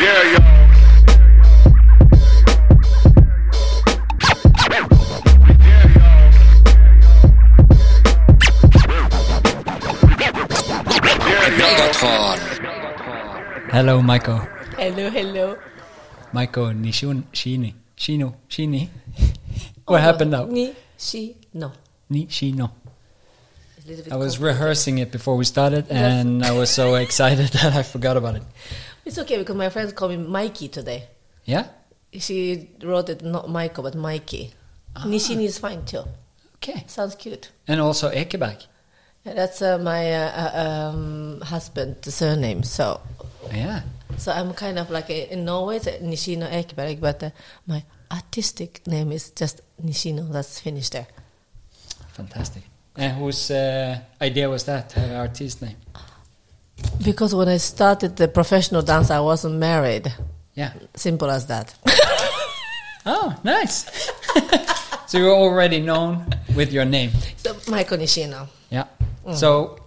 Yeah, y'all. Megatron. Hello, Michael. Hello, hello. Michael Nishun Shini. Shino. Shini. What happened now? Ni, she, no. Ni Shino. It's a little bit I was rehearsing it before we started, and I was so excited that I forgot about it. It's okay because my friends call me Mikey today. Yeah. She wrote it not Michael but Mikey. Nishini is fine too. Okay. Sounds cute. And also Ekeberg. Yeah, That's uh, my uh, uh, um, husband's surname. So, Yeah. so I'm kind of like a, in Norway it's Nishino Ekeberg, but uh, my artistic name is just Nishino. That's finished there. Fantastic. And whose uh, idea was that? Her artist name. Because when I started the professional dance, I wasn't married. Yeah. Simple as that. Oh, nice. so you're already known with your name. so Michael Nishino. Yeah. So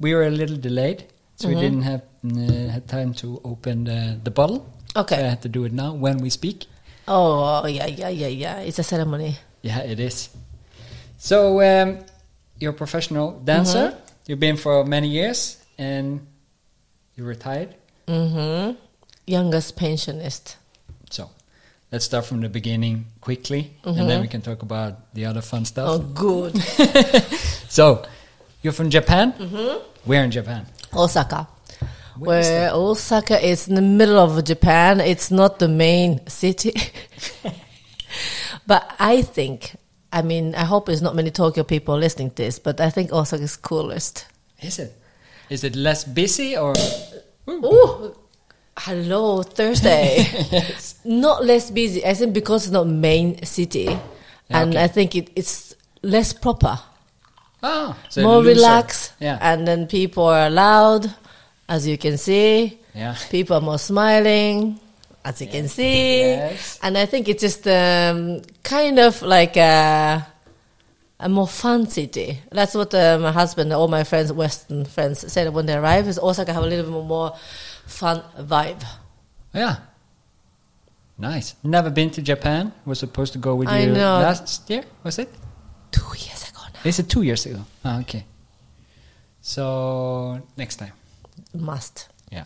we were a little delayed, so we didn't have uh, had time to open the, the bottle. Okay. So I had to do it now when we speak. Oh, yeah, yeah, yeah, yeah. It's a ceremony. Yeah, it is. So um, you're a professional dancer. You've been for many years, and you retired. Mm-hmm. Youngest pensionist. So let's start from the beginning quickly, and then we can talk about the other fun stuff. Oh, good. So you're from Japan. Mm-hmm. Where in Japan? Osaka. Where is Where Osaka is in the middle of Japan. It's not the main city. but I think, I mean, I hope there's not many Tokyo people listening to this, but I think Osaka is coolest. Is it? Is it less busy or? Oh, hello, Thursday. Not less busy. I think because it's not main city, and okay. I think it, it's less proper, Oh, so more relaxed, Yeah. and then people are loud, as you can see. Yeah. People are more smiling, as you can see. Yes. And I think it's just um, kind of like a, a more fun city. That's what uh, my husband and all my friends, Western friends, said when they arrive. Is Osaka have a little bit more fun vibe. Yeah. Nice. Never been to Japan. Was supposed to go with I you know. last year. Was it? Two years ago now. Is it two years ago? Ah, okay. So next time. Must. Yeah.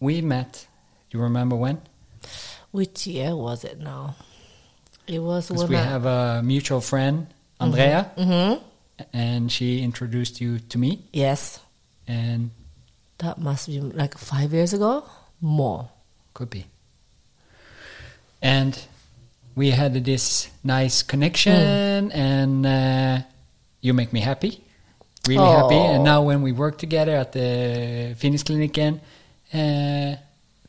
We met. You remember when? Which year was it now? It was Because we have a mutual friend, Andrea, Mhm. and she introduced you to me. Yes, And that must be like five years ago. More. Could be. And we had this nice connection, and uh, you make me happy, really happy. And now when we work together at the Finnish clinic again, uh,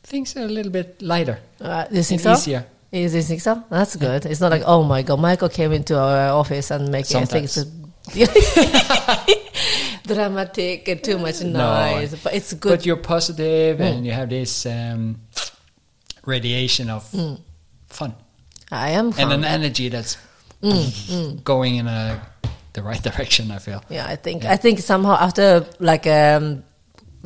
things are a little bit lighter. Uh, you think so? easier. Is think so? That's good. It's not like, oh my god, Michael came into our office and making things dramatic and too much No. noise. But it's good. But you're positive, and you have this um, radiation of fun I am and an energy that's going in a, the right direction. I feel. yeah, I think Yeah. I think somehow after like um,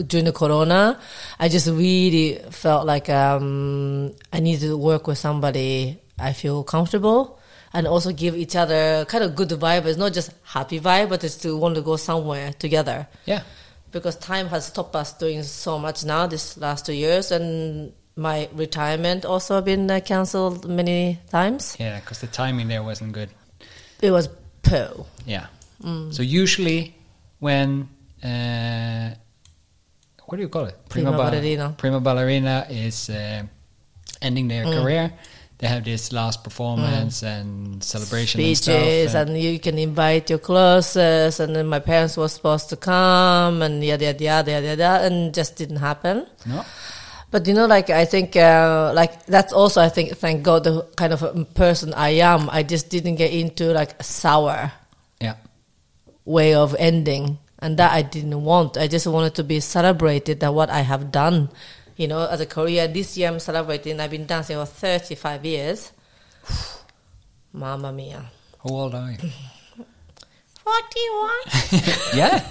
during the corona, I just really felt like um, I needed to work with somebody I feel comfortable and also give each other kind of good vibe. It's not just happy vibe, but it's to want to go somewhere together. Yeah. because time has stopped us doing so much now this last two years and my retirement also been uh, cancelled many times Yeah, because the timing there wasn't good. it was po Yeah. So usually when uh, what do you call it? Prima ba- ballerina. Prima ballerina is uh, ending their career. They have this last performance and celebration and speeches stuff. and, you can invite your closest and then my parents were supposed to come and yada yada yada yada yada and just didn't happen no, But you know, like I think, uh, like that's also I think, thank God, the kind of a person I am. I just didn't get into like a sour yeah, way of ending, and that I didn't want. I just wanted to be celebrated that what I have done, you know, as a career. This year I'm celebrating. I've been dancing for 35 years. Mamma mia. how old are you? 41. yeah,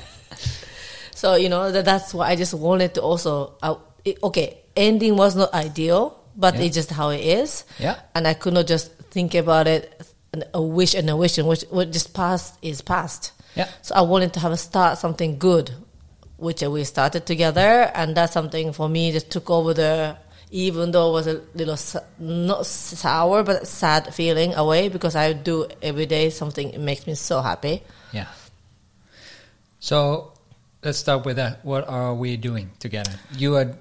So you know that that's why I just wanted to also. I, it, okay, ending was not ideal, but Yeah. it's just how it is. Yeah. And I could not just think about it, and a wish and a wish, and which what just past is past. Yeah. So I wanted to have a start something good, which we started together, and that's something for me just took over the. Even though it was a little not sour but sad feeling away because I do every day something it makes me so happy. Yeah. So let's start with that. What are we doing together? You are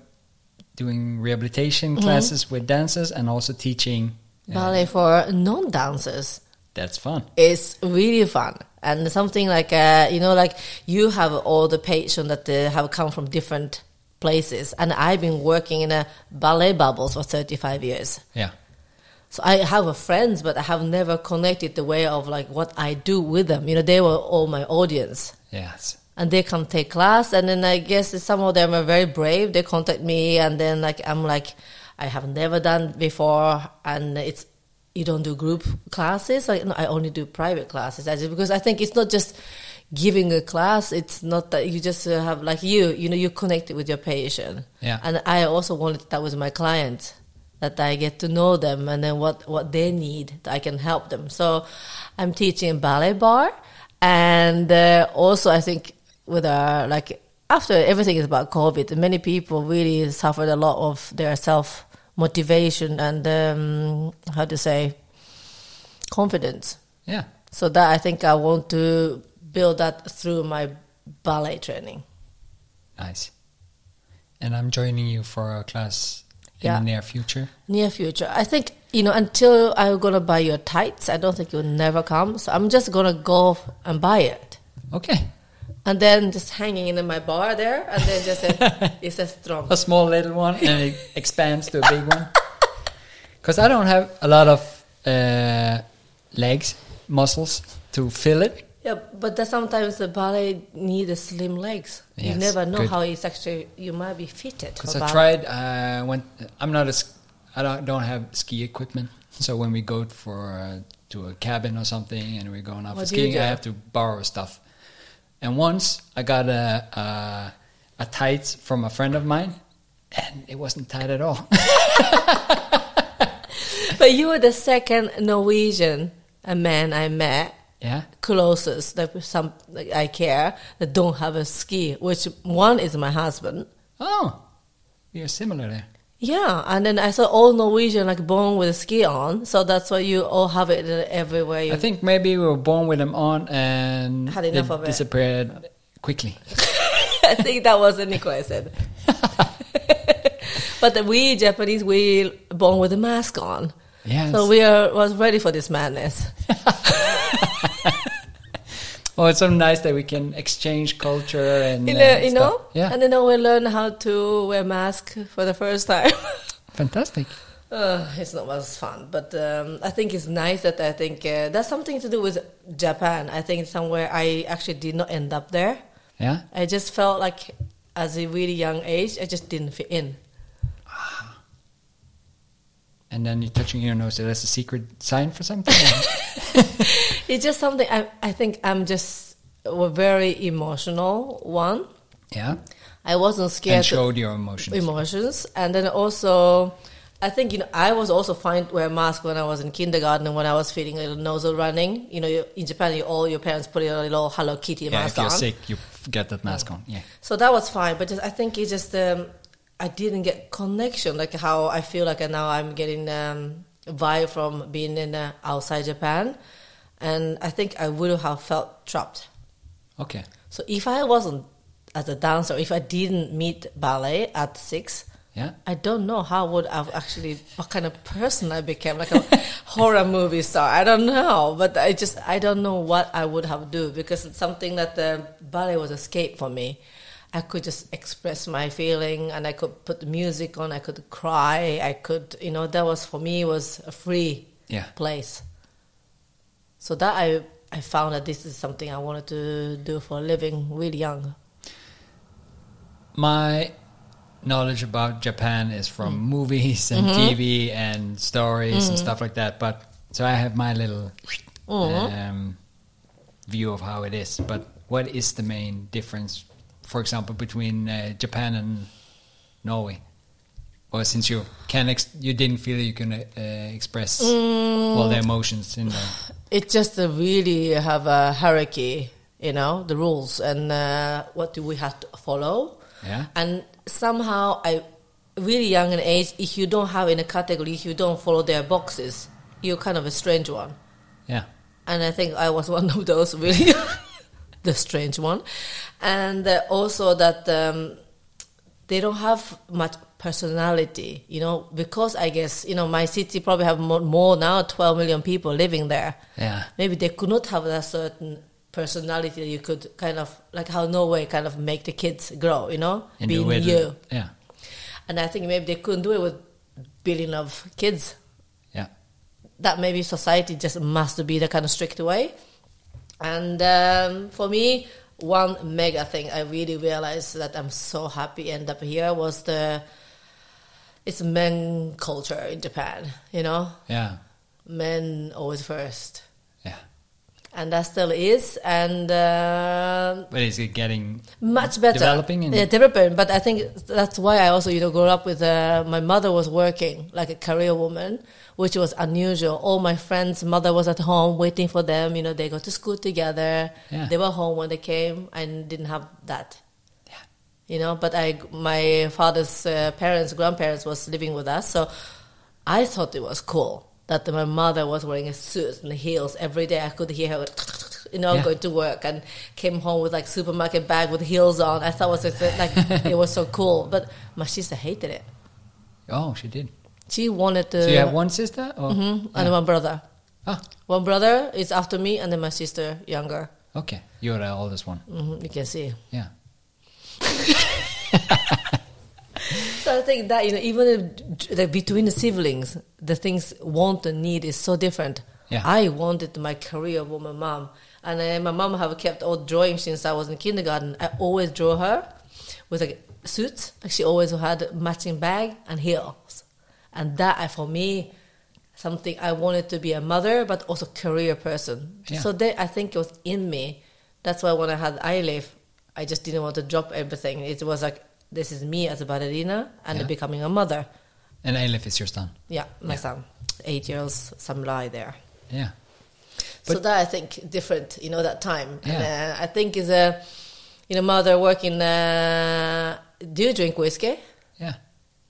doing rehabilitation Mm-hmm. classes with dancers and also teaching. uh, Ballet for non dancers. That's fun. It's really fun and something like uh, you know like you have all the patients that uh, have come from different places and I've been working in a ballet bubbles for 35 years. Yeah. So I have a friends, but I have never connected the way of like what I do with them. You know, they were all my audience. Yes. and they come take class and then i guess some of them are very brave they contact me and then like i'm like i have never done before and it's you don't do group classes. Like no, i only do private classes. I just, because i think it's not just giving a class. It's not that you just uh, have like you you know you connect with your patient. Yeah. and i also wanted that with my clients that i get to know them and then what what they need that i can help them. So i'm teaching ballet bar and uh, also i think with our like after everything is about covid many people really suffered a lot of their self motivation and um, how to say confidence Yeah. so that i think i want to build that through my ballet training Nice. And I'm joining you for a class in Yeah. the near future. near future i think you know until i'm gonna buy your tights i don't think you'll never come so i'm just gonna go and buy it Okay. And then just hanging in my bar there and then just say, it's a strong A small little one and it expands to a big one. Because I don't have a lot of uh, legs, muscles to fill it. Yeah, but that sometimes the ballet need the slim legs. you never know good. how it's actually. You might be fitted. Because I ballet. tried, uh, went, I'm not a, I don't, don't have ski equipment. So when we go for uh, to a cabin or something and we're going out What for skiing, I have to borrow stuff. And once I got a, a, a tights from a friend of mine, and it wasn't tight at all. But you were the second Norwegian a man I met yeah. closest that some like, I care that don't have a ski. Which one is my husband. Oh, we are similar there. Yeah, and then I saw all Norwegian like born with a ski on, so that's why you all have it everywhere. You I think maybe we were born with them on and Had enough of it. disappeared quickly. I think that was what Nikolai said. but we Japanese, we born with a mask on. Yes. So we are was ready for this madness. Oh, it's so nice that we can exchange culture and You uh, know, you stuff. know? Yeah, And then we learn how to wear mask for the first time. fantastic. uh, it's not as fun, but um, I think it's nice that I think uh, that's something to do with Japan. I think somewhere I actually did not end up there. Yeah, I just felt like as a really young age, I just didn't fit in. And then you're touching your nose. That's a secret sign for something. It's just something I, I think I'm just a very emotional one. yeah, I wasn't scared and showed your emotions. emotions, and then also, I think you know I was also fine to wear a mask when I was in kindergarten and when I was feeling a little nostril running. You know, you, in Japan, you, all your parents put a little Hello Kitty yeah, mask if you're on, sick, you get that mask on. Yeah, so that was fine. But just, I think it's just um, I didn't get connection like how I feel like now I'm getting um, vibe from being in uh, outside Japan, and I think I would have felt trapped. okay. So if I wasn't as a dancer, if I didn't meet ballet at six, Yeah, I don't know how would I've actually what kind of person I became, like a horror movie star. I don't know, but I just I don't know what I would have do because it's something that the ballet was escape for me. I could just express my feeling, and I could put the music on. I could cry. I could, you know, that was for me was a free yeah. place. So that I I found that this is something I wanted to do for a living, really young. My knowledge about Japan is from Mm. movies and Mm-hmm. TV and stories and stuff like that. But so I have my little Mm-hmm. um, view of how it is. But what is the main difference, for example, between uh, Japan and Norway? or since you can, ex- you didn't feel you can uh, express Mm. all the emotions in there. it just uh, really have a hierarchy, you know, the rules and uh, what do we have to follow. Yeah. And somehow, I really young in age, if you don't have in a category, if you don't follow their boxes, you're kind of a strange one. Yeah. And I think I was one of those really, the strange one. And uh, also that um, they don't have much personality, you know, because I guess, you know, my city probably have more, more now, 12 million people living there. Yeah. Maybe they could not have that certain personality that you could kind of, like how Norway kind of make the kids grow, you know, And being you. Yeah. And I think maybe they couldn't do it with billion of kids Yeah. that maybe society just must be the kind of strict way. And um, for me, one mega thing I really realized that I'm so happy end up here was the it's men culture in Japan. You know, Yeah. men always first. And that still is. And uh, But is it getting much better Developing and- yeah developing but i think that's why i also you know grew up with uh, my mother was working like a career woman which was unusual all my friends mother was at home waiting for them you know they go to school together Yeah. they were home when they came and didn't have that Yeah. you know but i my father's uh, parents grandparents was living with us so i thought it was cool that my mother was wearing a suit and heels every day i could hear her you know Yeah. going to work and came home with like supermarket bag with heels on i thought it was just, like it was so cool but my sister hated it Oh, she did. she wanted to So you have one sister? Or? Mhm, and one brother Ah, one brother is after me and then my sister younger okay. You're the oldest one. hmm you can see Yeah. So I think that you know, even if, like between the siblings, the things want and need is so different. Yeah. I wanted my career with my mom, and my mom have kept all drawing since I was in kindergarten. I always draw her with like suits. Like she always had matching bag and heels, and that for me something I wanted to be a mother, but also career person. Yeah. So they, I think it was in me. That's why when I had Eilif, I just didn't want to drop everything. It was like this is me as a ballerina and Yeah. becoming a mother. And Eilif is your son. Yeah, my Yeah. son, eight years, samurai there. Yeah. so that I think different, you know, that time. And, Yeah. uh, I think is a, you know, mother working. Uh, do you drink whiskey? Yeah.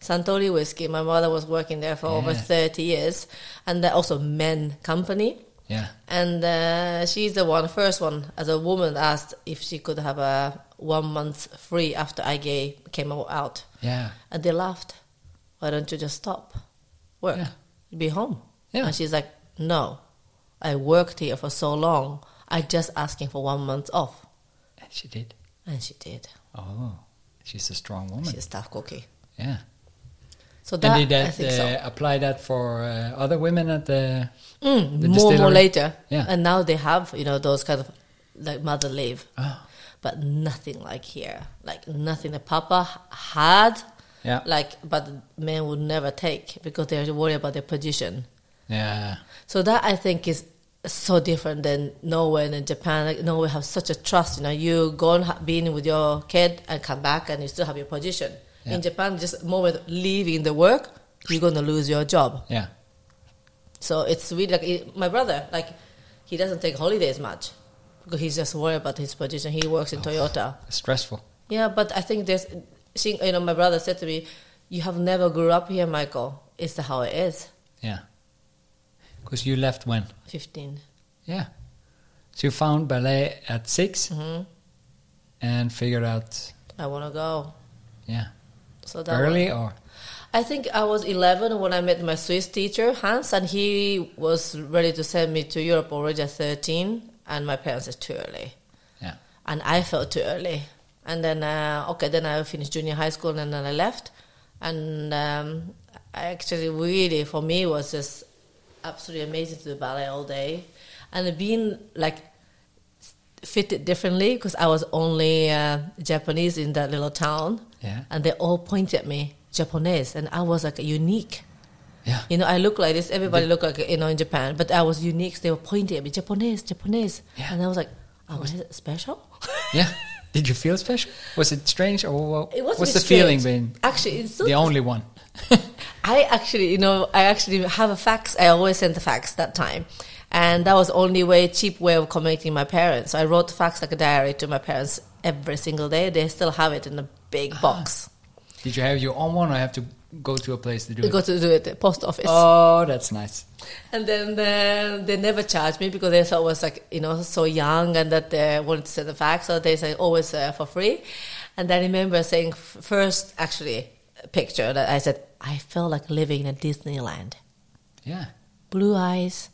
Suntory whiskey. My mother was working there for over thirty years, and uh, also men company. Yeah. And uh, she's the one, first one, as a woman, asked if she could have a one month free after I gay came out. Yeah. And they laughed. Why don't you just stop work? Yeah. Be home. Yeah. And she's like, no, I worked here for so long. I just asking for one month off. And she did. And she did. Oh, she's a strong woman. She's a tough cookie. yeah. So that, and did I that think uh, so. apply that for uh, other women at the? Mm, the more more later. Yeah. And now they have, you know, those kind of like mother leave. Oh, But nothing like here. Like nothing that Papa had. yeah. Like, but men would never take because they're worried about their position. Yeah. So that I think is so different than Norway and Japan. Like Norway have such a trust. You know, you go and ha- be with your kid and come back, and you still have your position. Yeah. In Japan, just moment leaving the work, you're gonna lose your job. Yeah. So it's really like it, my brother. Like he doesn't take holidays much he's just worried about his position. He works in Toyota. Stressful. Yeah, but I think there's, seeing- you know, my brother said to me, "You have never grew up here, Michael. It's the how it is." Yeah. Because you left when? Fifteen. Yeah. So you found ballet at 6 hmm and figured out, I want to go. yeah, So that early was- or I think I was 11 when I met my Swiss teacher Hans, and he was ready to send me to Europe already at 13, and my parents said too early, yeah, and I felt too early. And then uh, okay, then I finished junior high school, and then I left, and um, I actually really for me was just absolutely amazing to do ballet all day, and being like fitted differently because I was only uh, Japanese in that little town. Yeah, and they all pointed at me Japanese, and I was like a unique. Yeah, You know, I look like this. Everybody look like you know in Japan, but I was unique. So They were pointing at me, Japanese, Japanese, Yeah. and I was like, "Oh, was it special?" yeah. Did you feel special? Was it strange, or what, It was what's the feeling strange. being Actually, it's not the only one? I actually, you know, I actually have a fax. I always sent the fax that time. And that was only way, cheap way of communicating my parents. So I wrote the fax like a diary to my parents every single day. They still have it in a big Ah. box. Did you have your own one, or have to go to a place to do We it? go to do it the post office. oh, that's nice. And then uh, they never charged me because they thought I was like, you know, so young and that they wanted to send the fax. So they said always uh, for free. And I remember saying first, actually, picture that I said, I felt like living in a Disneyland. Yeah. blue eyes,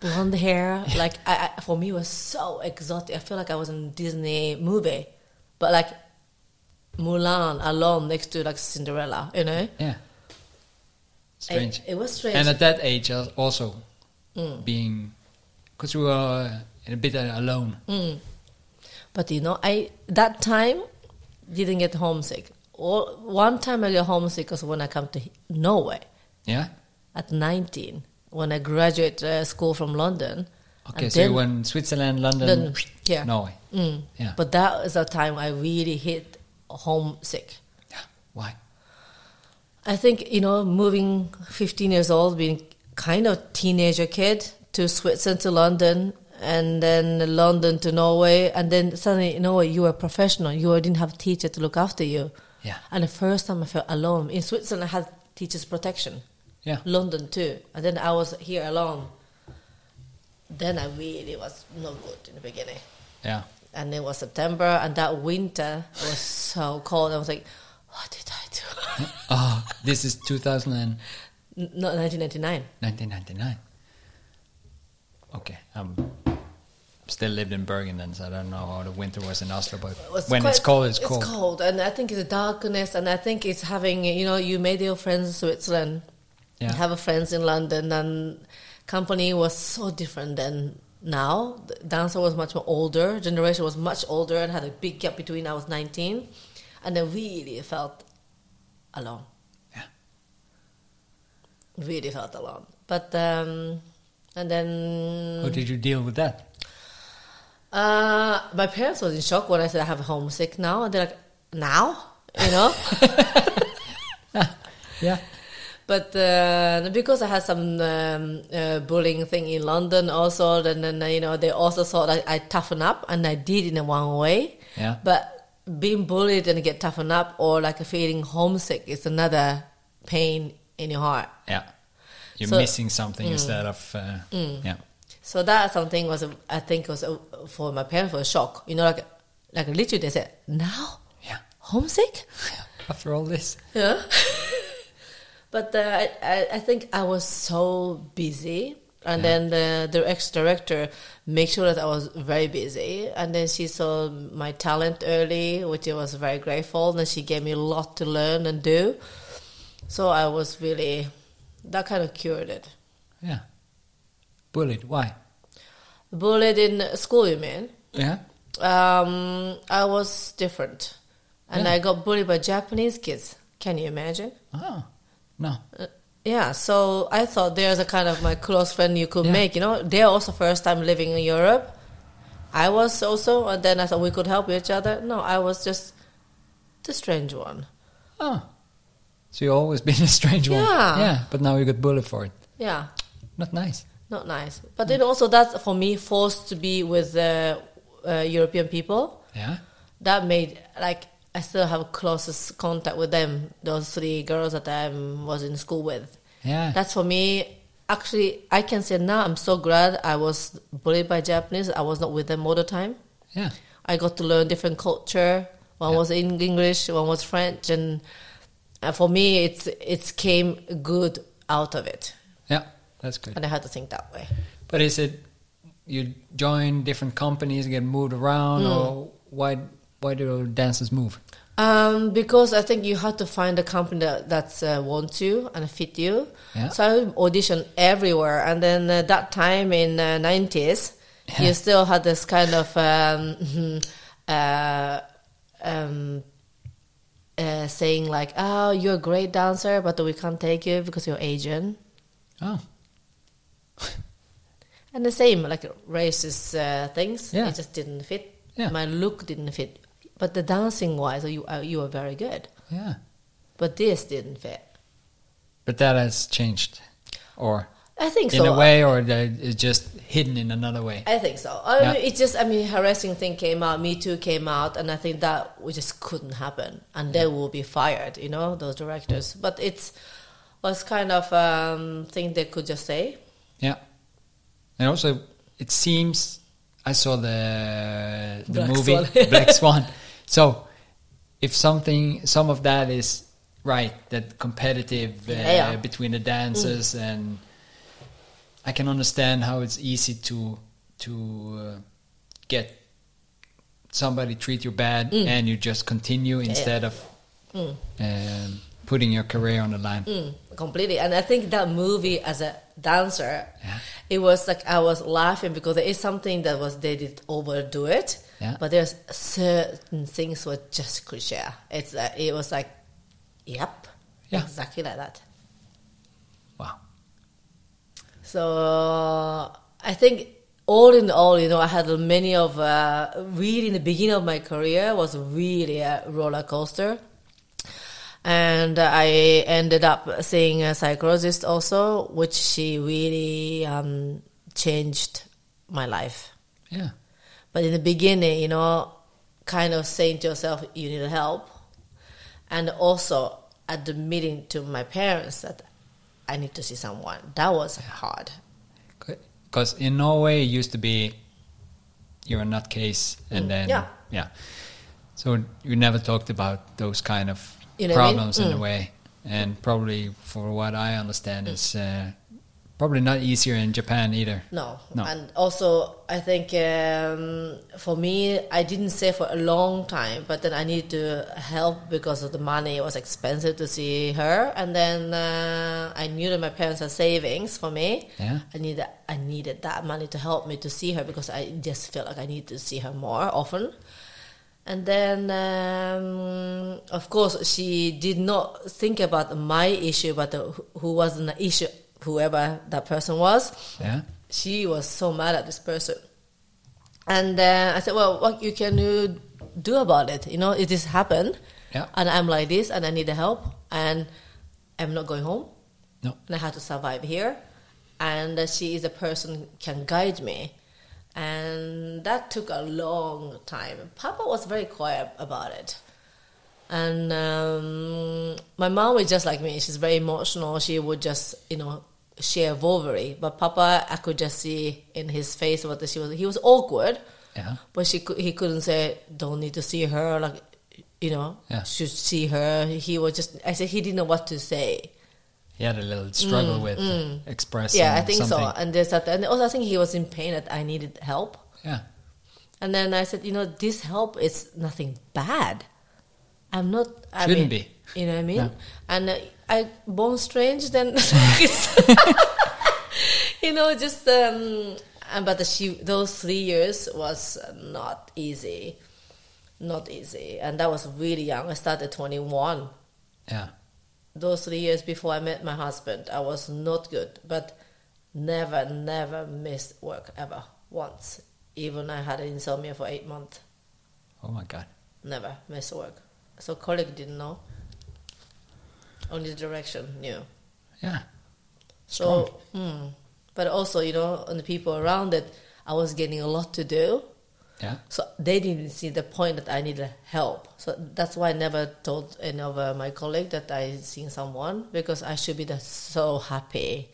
blonde hair. Like I, I, for me, it was so exotic. I feel like I was in a Disney movie, but like Mulan alone next to like Cinderella. You know, Yeah. Strange. It, it was strange. and at that age, uh, also Mm. being, because we were uh, a bit uh, alone. Mm. But you know, I that time didn't get homesick. Or one time I got homesick was when I come to Norway Yeah. at 19 when I graduated uh, school from London. Okay, And so you went Switzerland, London, Then- yeah. Norway. Mm. Yeah. But that is a time I really hit homesick. Yeah. Why? I think you know, moving 15 years old, being kind of teenager kid to Switzerland to London, and then London to Norway, and then suddenly you know you were a professional. You didn't have a teacher to look after you, Yeah. and the first time I felt alone in Switzerland, I had teachers' protection. Yeah. London too, and then I was here alone. Then I really was no good in the beginning Yeah. And it was September, and that winter was so cold. I was like, "What did I do?" Oh, this is 2000 and N- Not 1999. 1999. Okay. Um, still lived in Bergen then, so I don't know how the winter was in Oslo, but It was when it's cold, it's, it's cold. cold, and I think it's the darkness, and I think it's having you know you made your friends in Switzerland, Yeah. you have a friends in London, and company was so different than now. Dancer was much more older, generation was much older, and had a big gap between. I was 19, and I really felt alone. Yeah. Really felt alone, but um, and then How did you deal with that? uh, my parents was in shock when I said I have homesick now, and they're like, "Now, you know." Yeah. But uh, because I had some um, uh, bullying thing in London, also, then, then uh, you know they also thought I, I toughen up, and I did in a one way. Yeah. But being bullied and get toughened up, or like feeling homesick, is another pain in your heart. Yeah. You're So- missing something instead of. Uh, Yeah. So that something was, a, I think, was a, for my parents was a shock. You know, like like literally they said, "Now Yeah. homesick." After all this. Yeah. but uh, I, I, think I was so busy. And Yeah. then the, the ex director made sure that I was very busy. And then she saw my talent early, which I was very grateful. And then she gave me a lot to learn and do. So I was really, that kind of cured it. Yeah. Bullied. Why? Bullied in school, you mean? Yeah. Um, I was different. And Yeah. I got bullied by Japanese kids. Can you imagine? Oh. No. Uh, Yeah, so I thought there's a kind of my close friend you could Yeah. make. You know, they're also first time living in Europe. I was also, and then I thought we could help each other. No, I was just the strange one. Oh. So you've always been a strange one. Yeah. Yeah. But now you got bullied for it. Yeah, Not nice. not nice. But then also that's for me forced to be with uh, uh, European people. Yeah. That made like I still have closest contact with them. Those three girls that I was in school with. Yeah. That's for me. Actually, I can say now I'm so glad I was bullied by Japanese. I was not with them all the time. yeah. I got to learn different culture. One Yeah. was in English, one was French, and uh, for me, it's it came good out of it, Yeah. That's good. and I had to think that way. But is it you join different companies, and get moved around, Hmm. or why why do dancers move? Um, because I think you have to find a company that that's, uh, wants you and fit you. Yeah. So I auditioned everywhere, and then uh, that time in uh, nineties, Yeah. you still had this kind of um, uh, um, uh, saying like, "Oh, you're a great dancer, but we can't take you because you're Asian." Oh, And the same like racist uh, things. Yeah. It just didn't fit. Yeah. My look didn't fit. But the dancing wise, you uh, you were very good. Yeah. But this didn't fit. But that has changed, or I think in so. a way, or it's just hidden in another way. I think so. I Yeah. mean, it's just, I mean, harassing thing came out, Me Too came out, and I think that we just couldn't happen, and they will be fired. You know, those directors. But it's was kind of um, thing they could just say. Yeah, and also it seems I saw the the Black movie Swan. Black Swan. So if something, some of that is right, that competitive uh, Yeah, yeah. between the dancers, and I can understand how it's easy to to uh, get somebody treat you bad, and you just continue instead of um, putting your career on the line. Mm, completely. And I think that movie as a dancer, Yeah. it was like I was laughing because there is something that was they did overdo it. Yeah. But there's certain things were just cliche. It's uh, it was like, yep, Yeah. exactly like that. Wow. So I think all in all, you know, I had many of uh, really in the beginning of my career was really a roller coaster. And I ended up seeing a psychologist also, which she really um, changed my life. Yeah. But in the beginning, you know, kind of saying to yourself, you need help. And also admitting to my parents that I need to see someone. That was hard. Because in Norway, it used to be you're a nutcase, and Mm, then yeah. yeah. So you never talked about those kind of You know what I mean? problems in a Mm. way, and probably for what I understand is uh, probably not easier in Japan either. No. No. And also, I think um, for me, I didn't say for a long time, but then I needed to help because of the money. It was expensive to see her. And then uh, I knew that my parents had savings for me. Yeah. I needed, I needed that money to help me to see her because I just felt like I needed to see her more often. And then, um, of course, she did not think about my issue, but the, who was an issue, whoever that person was Yeah. she was so mad at this person. And uh, I said, well, what you can do about it? You know, it just happened. Yeah. And I'm like this, and I need the help, and I'm not going home, No. and I have to survive here. And uh, she is a person can guide me, and that took a long time. Papa was very quiet about it. And um, my mom is just like me. She's very emotional. She would just, you know, share vulgarity. But Papa, I could just see in his face what she was. He was awkward, Yeah. but she could, he couldn't say, "Don't need to see her." Like, you know, Yeah. should see her. He was just. I said he didn't know what to say. He had a little struggle with expressing. Mm, yeah, I think so. And there's that, and also I think he was in pain that I needed help. Yeah. And then I said, you know, this help is nothing bad. I'm not. I Shouldn't mean, be. You know what I mean? Yeah. And uh, I born strange. Then you know, just um. And but she those three years was not easy, not easy, and that was really young. I started 21 Yeah. those three years before I met my husband, I was not good, but never, never missed work ever once. Even I had insomnia for eight months, Oh my God. never missed work. So colleague didn't know. Only the direction knew. Yeah. So, mm, but also you know, on the people around it, I was getting a lot to do. Yeah. So they didn't see the point that I needed help. So that's why I never told any of uh, my colleague that I seen someone because I should be so happy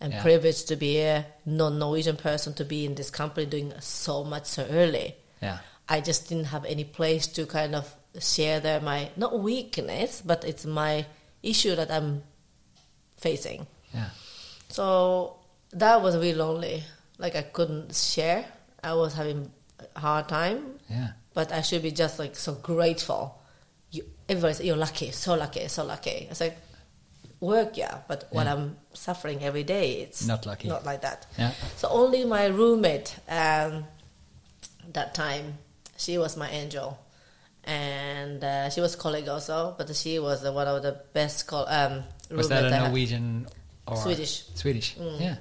and Yeah. privileged to be a non-Norwegian person to be in this company doing so much so early. Yeah. I just didn't have any place to kind of share there my not weakness, but it's my issue that I'm facing. Yeah. So that was really lonely. Like I couldn't share. I was having a hard time, Yeah. but I should be just like so grateful. You, everybody's you're lucky, so lucky, so lucky. It's like work, yeah, but what I'm suffering every day, it's Not lucky. Not like that. Yeah. So only my roommate um, that time, she was my angel, and uh, she was colleague also, but she was the, one of the best. Col- um, Was that a. Norwegian or Swedish. Swedish. Yeah.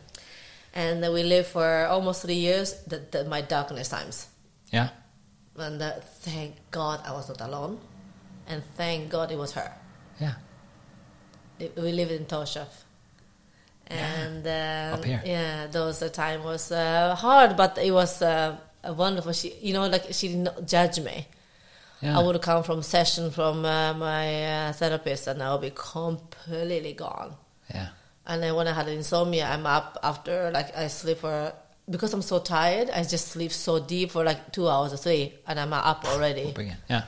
and then we lived for almost three years. That, that my darkness times. Yeah. and uh, thank God I was not alone, and thank God it was her. Yeah. We lived in Torshov. And um, Up here. yeah, those the time was uh, hard, but it was uh, a wonderful. She, you know, like she did not judge me. Yeah. I would come from session from uh, my uh, therapist, and I would be completely gone. yeah. And then when I had insomnia, I'm up after like I sleep for because I'm so tired. I just sleep so deep for like two hours or three, and I'm up already. Yeah.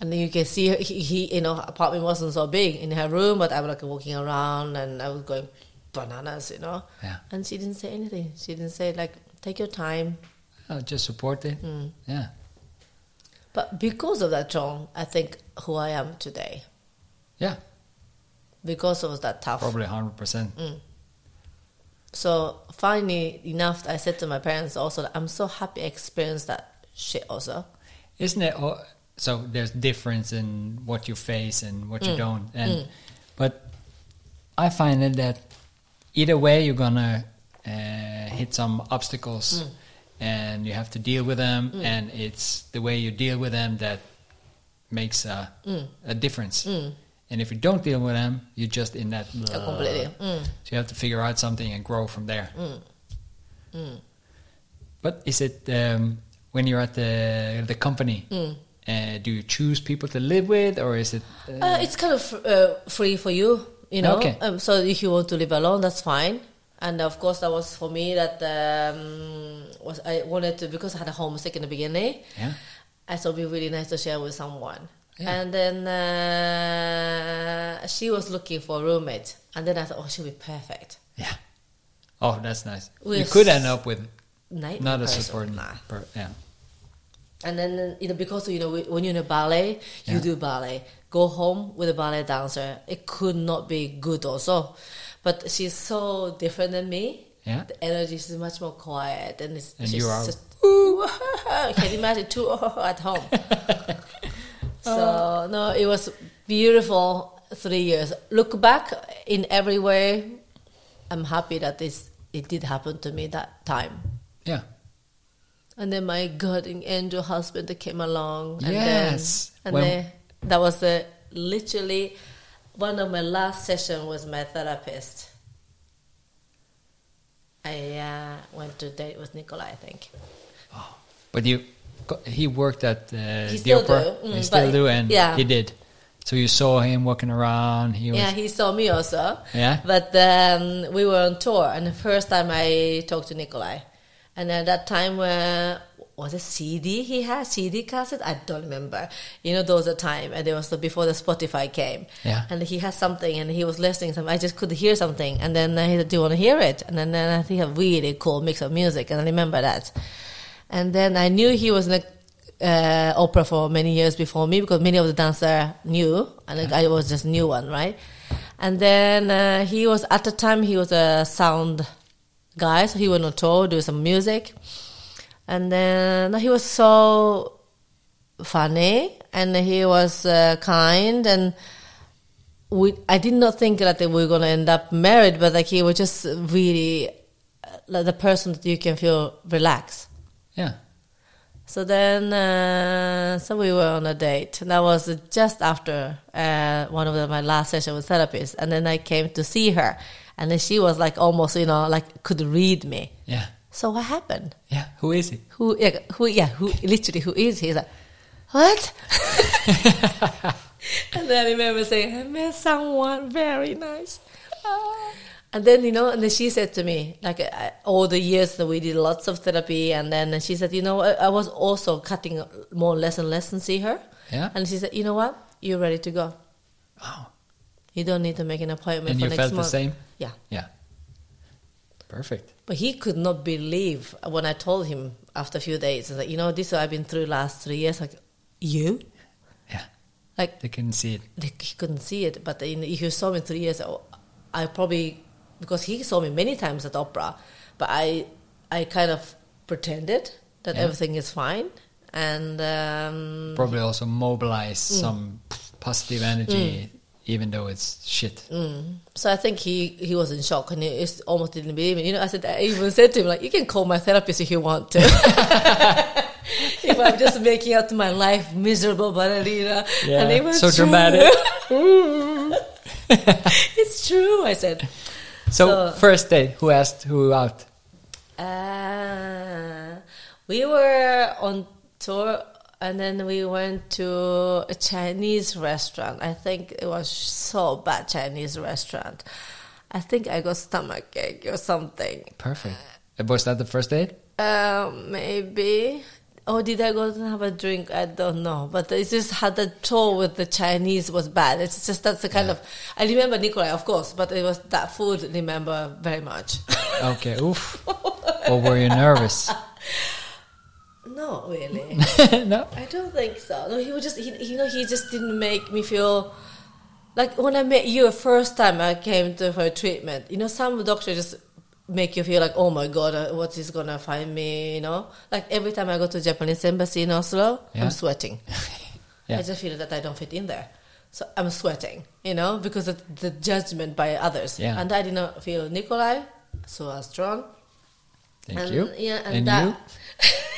And then you can see her, he, he, you know, apartment wasn't so big in her room, but I was like walking around and I was going bananas, you know. Yeah. And she didn't say anything. She didn't say like, take your time. Oh, just support it. Mm. Yeah. But because of that, John, I think who I am today. Yeah. Because of that tough. Probably 100%. Mm. So finally enough, I said to my parents also, that I'm so happy I experienced that shit also. Isn't it? all- So there's difference in what you face and what Mm. you don't. And But I find it that either way, you're going to uh, hit some obstacles Mm. And you have to deal with them. And it's the way you deal with them that makes a, Mm. a difference. And if you don't deal with them, you're just in that. Completely. Mm. So you have to figure out something and grow from there. Mm. But is it um, when you're at the the company? Mm. Uh, do you choose people to live with, or is it? Uh, Uh, it's kind of uh, free for you, you know. Okay. Um, so if you want to live alone, that's fine. And of course, that was for me that um, was I wanted to because I had a homesick in the beginning. yeah, I thought it'd be really nice to share with someone. Yeah. And then uh, she was looking for a roommate, and then I thought, oh, she'll be perfect. yeah. Oh, that's nice. With you could end up with Night not a support. Nah. Per, yeah, And then you know because you know when you're in a ballet, you Yeah. do ballet. Go home with a ballet dancer. It could not be good also, but she's so different than me. Yeah. the energy is much more quiet, and it's And she's you are- ooh, can you imagine two at home? so no, it was beautiful three years. Look back in every way, I'm happy that this it did happen to me that time. yeah. And then my guardian angel husband that came along. And Yes. Then, and When- then that was the, literally one of my last session was my therapist. I uh, went to date with Nikolai, I think. Oh, But you, he worked at uh, the still opera. do, mm, he still do, and yeah. he did. So you saw him walking around. He was. Yeah, he saw me also. Yeah? But um, we were on tour, and the first time I talked to Nikolai, and at that time, uh, was it CD he had CD cassette? I don't remember. You know, those are time, and it was the, before the Spotify came. Yeah. And he had something, and he was listening. Something. I just could hear something, and then he said, "Do you want to hear it?" And then, then I think a really cool mix of music, and I remember that. And then I knew he was in a uh, opera for many years before me because many of the dancers knew, and I was just new one, right? And then uh, he was at the time he was a sound guy, so he went on tour, do some music, and then he was so funny and he was uh, kind and. We, I did not think that we were going to end up married, but like he was just really uh, like the person that you can feel relaxed. yeah. So then, uh, so we were on a date. And that was just after uh, one of the, my last session with therapist, and then I came to see her, and then she was like almost, you know, like could read me. Yeah. So what happened? Yeah. Who is he? Who? Yeah, who? Yeah, who? Literally, who is he? He's like, what? and then I remember saying, I met someone very nice. And then, you know, and then she said to me, like, uh, all the years that we did lots of therapy, and then she said, you know, I, I was also cutting more less and less and see her. Yeah. And she said, you know what? You're ready to go. Oh. You don't need to make an appointment And for you next felt the month. same? Yeah. Yeah. Perfect. But he could not believe when I told him after a few days, like, you know, this I've been through last three years. Like, you? Yeah. Like, they couldn't see it. they, he couldn't see it. But in, if you saw me three years, oh, I probably because he saw me many times at opera, but I I kind of pretended that Yeah. everything is fine, and um, Probably also mobilize Mm. some positive energy, even though it's shit. mm. so I think he he was in shock and he almost didn't believe me. You know, I said I even said to him like, "You can call my therapist if you want to." if I'm just making out my life miserable ballerina. Yeah, and they were so true. dramatic. it's true, I said. So, So- first date, who asked who out? Uh, we were on tour and then we went to a Chinese restaurant. I think it was so bad Chinese restaurant. I think I got stomach ache or something. Perfect. Uh, Was that the first date? Um, maybe. Or did I go and have a drink? I don't know. But it's just had the tour with the Chinese was bad. It's just that's the kind of. I remember Nikolai, of course, but it was that food. Remember very much. Okay, oof. or were you nervous? Not really. no. I don't think so. No, he was just, he, you know, he just didn't make me feel like when I met you the first time I came to her treatment. You know, some doctors just make you feel like, oh my god, uh, what is gonna find me? You know, like every time I go to Japanese embassy in Oslo, Yeah. I'm sweating. Yeah. I just feel that I don't fit in there. So I'm sweating, you know, because of the judgment by others. Yeah. And I did not feel Nikolai so strong. Thank and, you. Yeah, and, And that,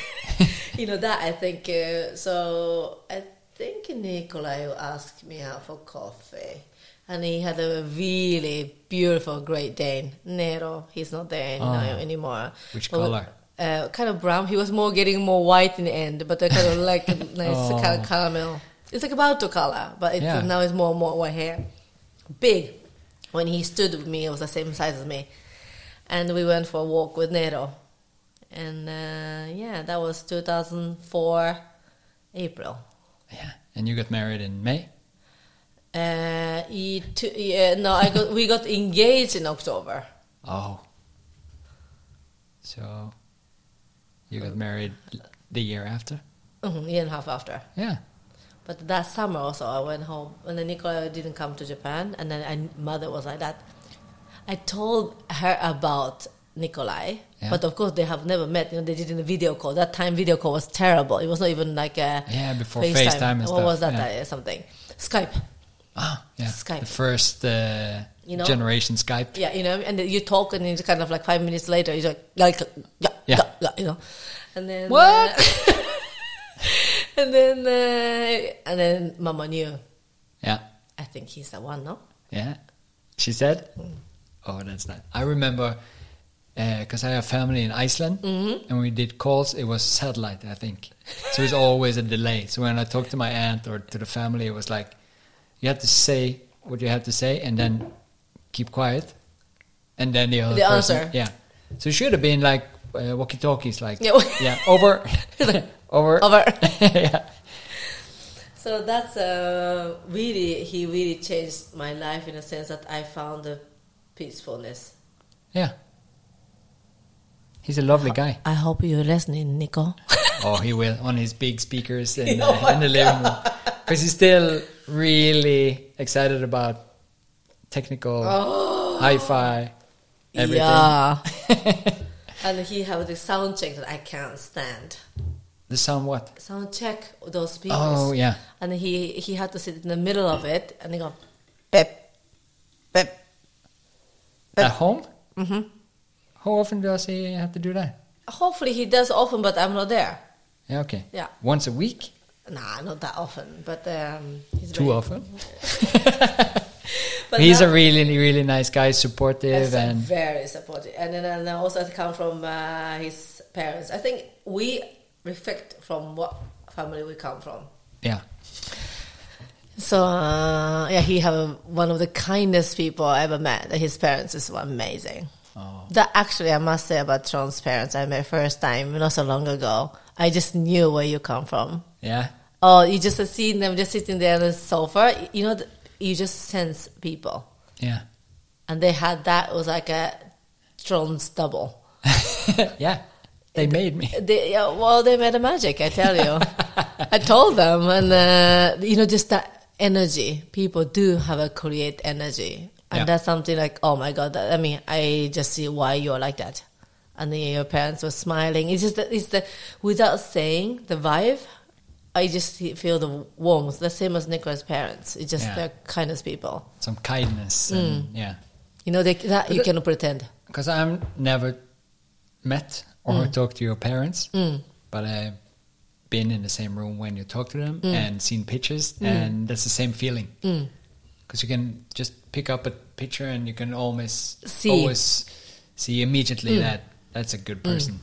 you? know, that I think, uh, so I think Nikolai asked me out for coffee. And he had a really beautiful Great Dane, Nero. He's not there Oh. now anymore. Which But, color? Uh, kind of brown. He was more getting more white in the end, but I kind of like a nice Oh. kind of caramel. It's like about to color, but it's, Yeah. now it's more and more white hair. Big. When he stood with me, it was the same size as me. And we went for a walk with Nero. And uh, yeah, that was 2004 April. Yeah. And you got married in May? Uh, he yeah, no, I got, we got engaged in October. Oh. So you got married the year after? Mhm, year and a half after. Yeah. But that summer also, I went home, and then Nicola didn't come to Japan, and then my mother was like that. I told her about Nikolai, Yeah. but of course they have never met. You know, they did in a video call. That time video call was terrible. It was not even like a Yeah, before FaceTime and what stuff, was that? yeah. Uh, something Skype. Ah, yeah. Skype. The first uh, You know? generation Skype. Yeah, you know, and you talk, and it's kind of like five minutes later, you're like, like yeah, Yeah. yeah, yeah, you know, and then What? uh, and then uh, and then Mama knew. Yeah. I think he's the one, no? Yeah. She said? Oh, that's nice. I remember because I have family in Iceland Mm-hmm. and we did calls. It was satellite, I think. So it's always a delay. So when I talked to my aunt or to the family, it was like you had to say what you had to say and then keep quiet. And then the other The person, answer. Yeah. So it should have been like uh, walkie talkies, like, Yeah. yeah, over, over. Over. yeah. So that's uh, really he really changed my life in a sense that I found the peacefulness. Yeah. He's a lovely guy. I hope you're listening, Nico. Oh, he will on his big speakers in, Oh uh, in the living room because he's still really excited about technical hi-fi everything. Yeah. and he have the sound check that I can't stand. The sound what? Sound check those speakers. Oh yeah, And he he had to sit in the middle of it and he go, pep, pep. at home. Mm-hmm. How often does he have to do that? Hopefully he does often, but I'm not there. Yeah, okay. Yeah. Once a week. Nah, not that often, but um, he's Too often. But he's a really, really nice guy, supportive, and very supportive. And then and also I come from uh, his parents. I think we reflect from what family we come from. yeah, So uh, yeah, he have one of the kindest people I ever met. His parents is amazing. Oh. That actually I must say about Tron's parents. I met first time not so long ago. I just knew where you come from. yeah, Oh, you just see them just sitting there on the sofa. You know, you just sense people, yeah, and they had that. It was like a Tron's double. yeah. They made me. They, yeah, well, they made a magic, I tell you. I told them, and uh, you know, just that energy. People do have a create energy, and Yeah. that's something like, oh my god! That, I mean, I just see why you're like that. And then your parents were smiling. It's just that it's the without saying the vibe. I just feel the warmth, the same as Nicolas' parents. It's just Yeah. they're kindness people. Some kindness, and, yeah. You know, they, that you cannot pretend. Because I'm never met or Mm. talked to your parents, but uh, been in the same room when you talk to them Mm. and seen pictures, and that's the same feeling. Because you can just pick up a picture and you can almost See. Mm. always see immediately that that's a good person.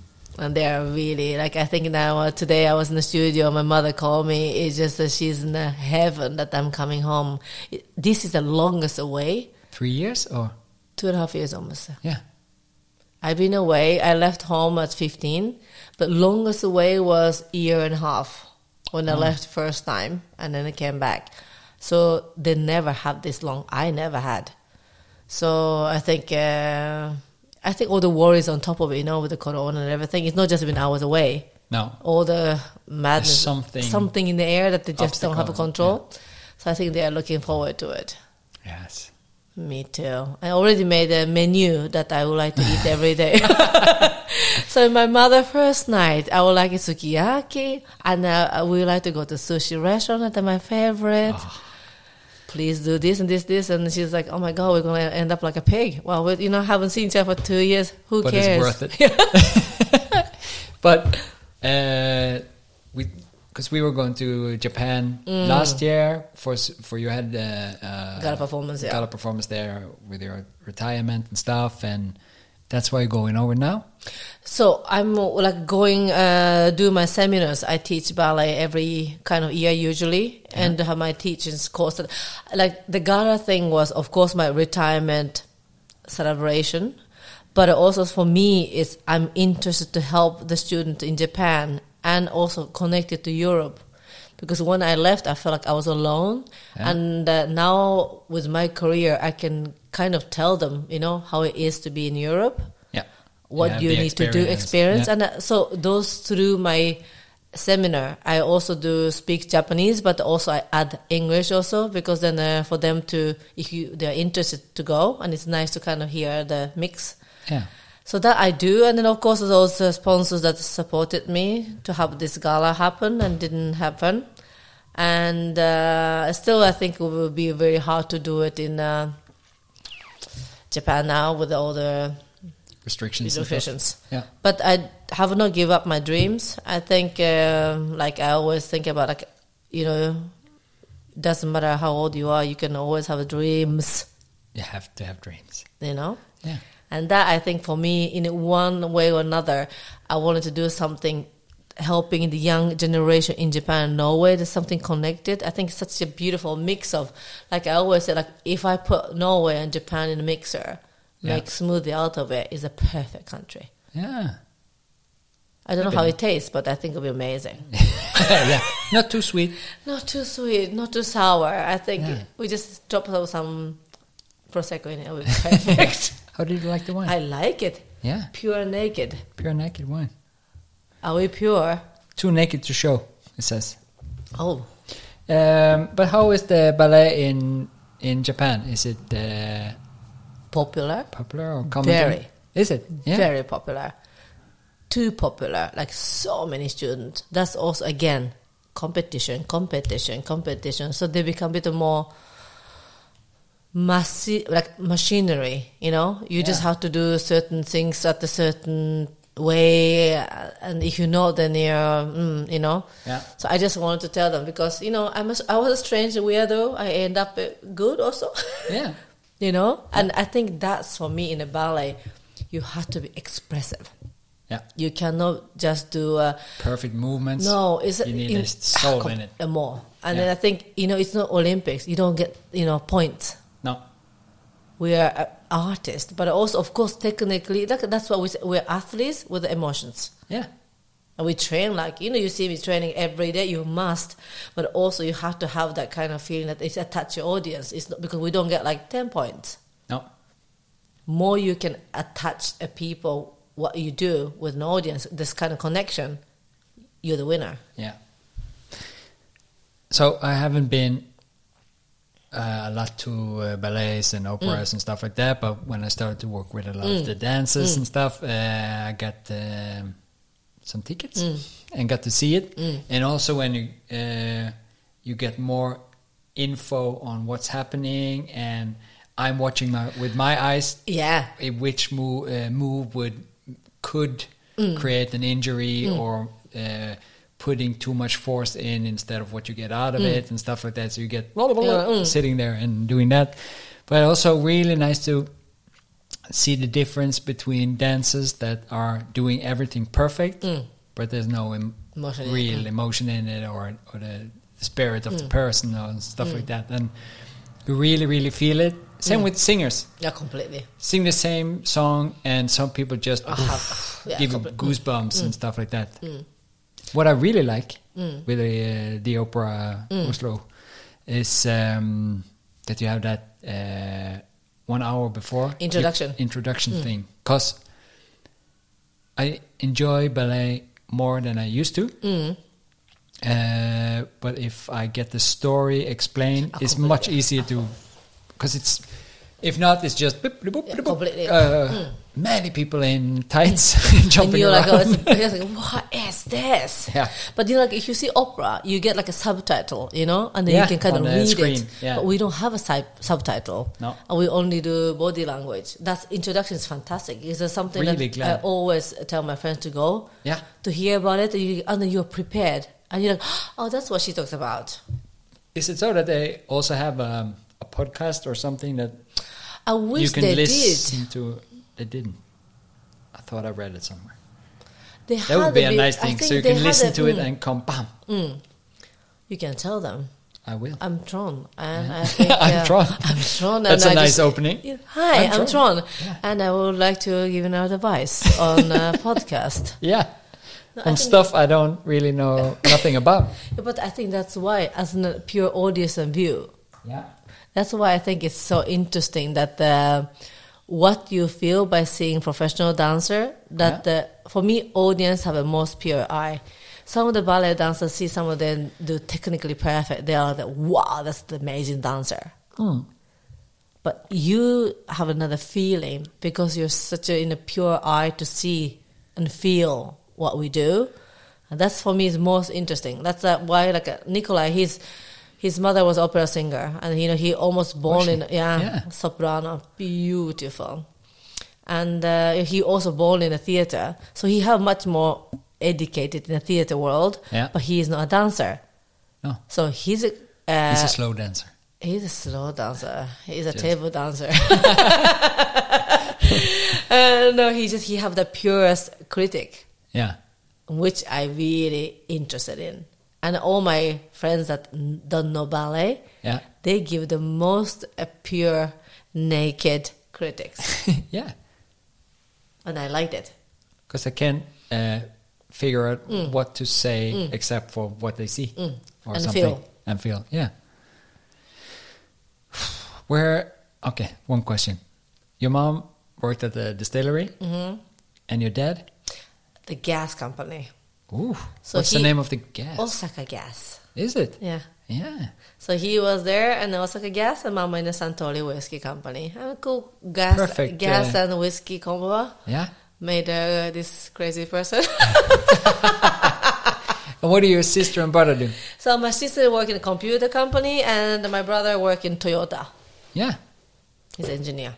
and they are really like I think now uh, today I was in the studio. My mother called me. It's just that she's in the heaven that I'm coming home. It, this is the longest away. Three years or Two and a half years almost. yeah, I've been away. I left home at 15, but longest away was a year and a half when I left first time, and then I came back. So they never had this long. I never had. So I think uh, I think all the worries on top of it, you know, with the corona and everything. It's not just when hours away. no, All the madness, something- something in the air that they just don't have a Obstacle, control. So I think they are looking forward to it. yes, Me too. I already made a menu that I would like to eat every day. so my mother first night, I would like a sukiyaki, and uh, we would like to go to sushi restaurant. That's my favorite. Ah. Please do this and this, this, and she's like, "Oh my god, we're gonna end up like a pig." Well, we, you know, haven't seen each other for two years. Who but cares? it's worth it. but uh, we because we were going to Japan last year for for you had uh, uh, Gala performance, yeah. gala performance there with your retirement and stuff, and that's why you're going over now. So I'm like going uh, do my seminars. I teach ballet every kind of year usually, and have my teachings course. Like the gala thing was, of course, my retirement celebration, but also for me is I'm interested to help the student in Japan and also connected to Europe. Because when I left, I felt like I was alone, Yeah. and uh, now with my career, I can kind of tell them, you know, how it is to be in Europe Yeah, what you need to do experience Yeah. and uh, so those through my seminar i also do speak japanese but also i add english also because then uh, for them to if you they're interested to go and it's nice to kind of hear the mix yeah. so that i do and then of course those uh, sponsors that supported me to have this gala happen and didn't happen and uh, still i think it will be very hard to do it in uh, japan now with all the restrictions. restrictions. Yeah, But I have not give up my dreams. I think, um, like I always think about, like you know, doesn't matter how old you are, you can always have dreams. you have to have dreams. You know, Yeah, and that I think for me, in one way or another, I wanted to do something helping the young generation in Japan and Norway. There's something connected. I think it's such a beautiful mix of, like I always say, like if I put Norway and Japan in a mixer, Yeah. make smoothie out of it, is a perfect country. yeah, I don't know how it tastes, but I think it'll be amazing. yeah. Not too sweet. Not too sweet, not too sour. I think Yeah. we just drop some- some prosecco in it. It'll be perfect. How did you like the wine? I like it. yeah, Pure naked. pure naked wine. Are we pure? Too naked to show. It says. Oh, Um, but how is the ballet in in Japan? Is it uh, popular. popular? Very. Is it? Yeah. Very popular. Too popular. Like so many students. That's also again competition, competition, competition. So they become a bit more massi- like machinery. You know, you just have to do certain things at a certain way, uh, and if you know, then you're, mm, you know. Yeah. So I just wanted to tell them because you know I'm I was a strange weirdo. I end up uh, good also. Yeah. You know and i think that's for me in a ballet you have to be expressive Yeah. you cannot just do uh, Perfect movements. no it's You need in- a soul in it. uh, more and Yeah. then i think you know it's not olympics you don't get you know points No. we are uh, artists but also of course technically that, that's what we say, we're athletes with emotions Yeah. And we train like you know you see me training every day you must but also you have to have that kind of feeling that it's attach your audience it's not because we don't get like 10 points No. more you can attach a people what you do with an audience, this kind of connection, you're the winner. Yeah. So I haven't been uh, a lot to uh, ballets and operas and stuff like that, but when I started to work with a lot of the dancers and stuff, uh, I got um, some tickets and got to see it. And also when you uh, you get more info on what's happening, and I'm watching my with my eyes Yeah. eh, which move uh, move would could create an injury or uh, putting too much force in instead of what you get out of Mm. it and stuff like that. So you get blah Yeah, mm. sitting there and doing that. But also really nice to see the difference between dancers that are doing everything perfect, but there's no em- Mm. Emotion real mm. emotion in it or or the spirit of the person or stuff like that. And you really, really feel it. Same with singers. Yeah, completely. Sing the same song, and some people just Ah, yeah, give goosebumps and stuff like that. What I really like Mm. with the, uh, the opera Oslo is um, that you have that uh, one hour before Introduction. Mm. introduction thing. Because I enjoy ballet more than I used to. Mm. Uh, but if I get the story explained, Oh, it's much easier to because it's if not, it's just boop, boop, Yeah, boop, completely. uh, many people in tights And jumping you're like, oh, around. it's, it's like, what is this? Yeah. But you know, like if you see opera, you get like a subtitle, you know, and then Yeah, you can kind of read screen, it. yeah. But we don't have a sub- subtitle. No. And we only do body language. That introduction is fantastic. Is there something Really that glad. I always tell my friends to go? Yeah. To hear about it, and, you, and then you're prepared, and you're like, oh, that's what she talks about. Is it so that they also have um, a podcast or something that I wish you can they listen did. to? They didn't. I thought I read it somewhere. They That would be a bit- nice thing, so you can listen a- to it mm, and come, bam, you can tell them. I will. I'm Tron, and I think I'm Tron. I'm Tron. That's a I nice just- opening. Yeah, Hi, I'm I'm, Tron. Tron, and I would like to give an advice on uh, podcast. Yeah. No, On stuff I don't really know nothing about. Yeah, but I think that's why, as a pure audience and view, Yeah. that's why I think it's so interesting that uh, what you feel by seeing professional dancer. That uh, for me, audience have a most pure eye. Some of the ballet dancers see some of them do technically perfect. They are like, wow, that's the amazing dancer. But you have another feeling because you're such a in a pure eye to see and feel what we do, and that's for me is most interesting. That's uh, why like uh, Nikolai, his his mother was opera singer, and you know he almost born in yeah, Yeah. soprano, beautiful, and uh, he also born in a theater, so he have much more educated in the theater world. Yeah. but he is not a dancer, No. so he's a uh, He's a slow dancer. He's a slow dancer. He's a Just- table dancer. uh, no, he just he have the purest critic, Yeah. which I really interested in. And all my friends that don't know ballet, Yeah. they give the most uh, pure, naked critics, yeah. and I liked it. Because I can't uh, figure out what to say except for what they see or Mm. And something. feel. And feel. Yeah. Where, okay, one question. Your mom worked at the distillery Mm-hmm. and your dad? The gas company, Ooh. So what's the name of the gas? Osaka Gas. Is it? Yeah. Yeah. So he was there and Osaka Gas and Mama in the Suntory Whiskey Company. A cool gas, Perfect, gas uh, and whiskey combo. Yeah. made uh, this crazy person. And what do your sister and brother do? so my sister work in a computer company, and my brother work in Toyota. Yeah. He's an engineer.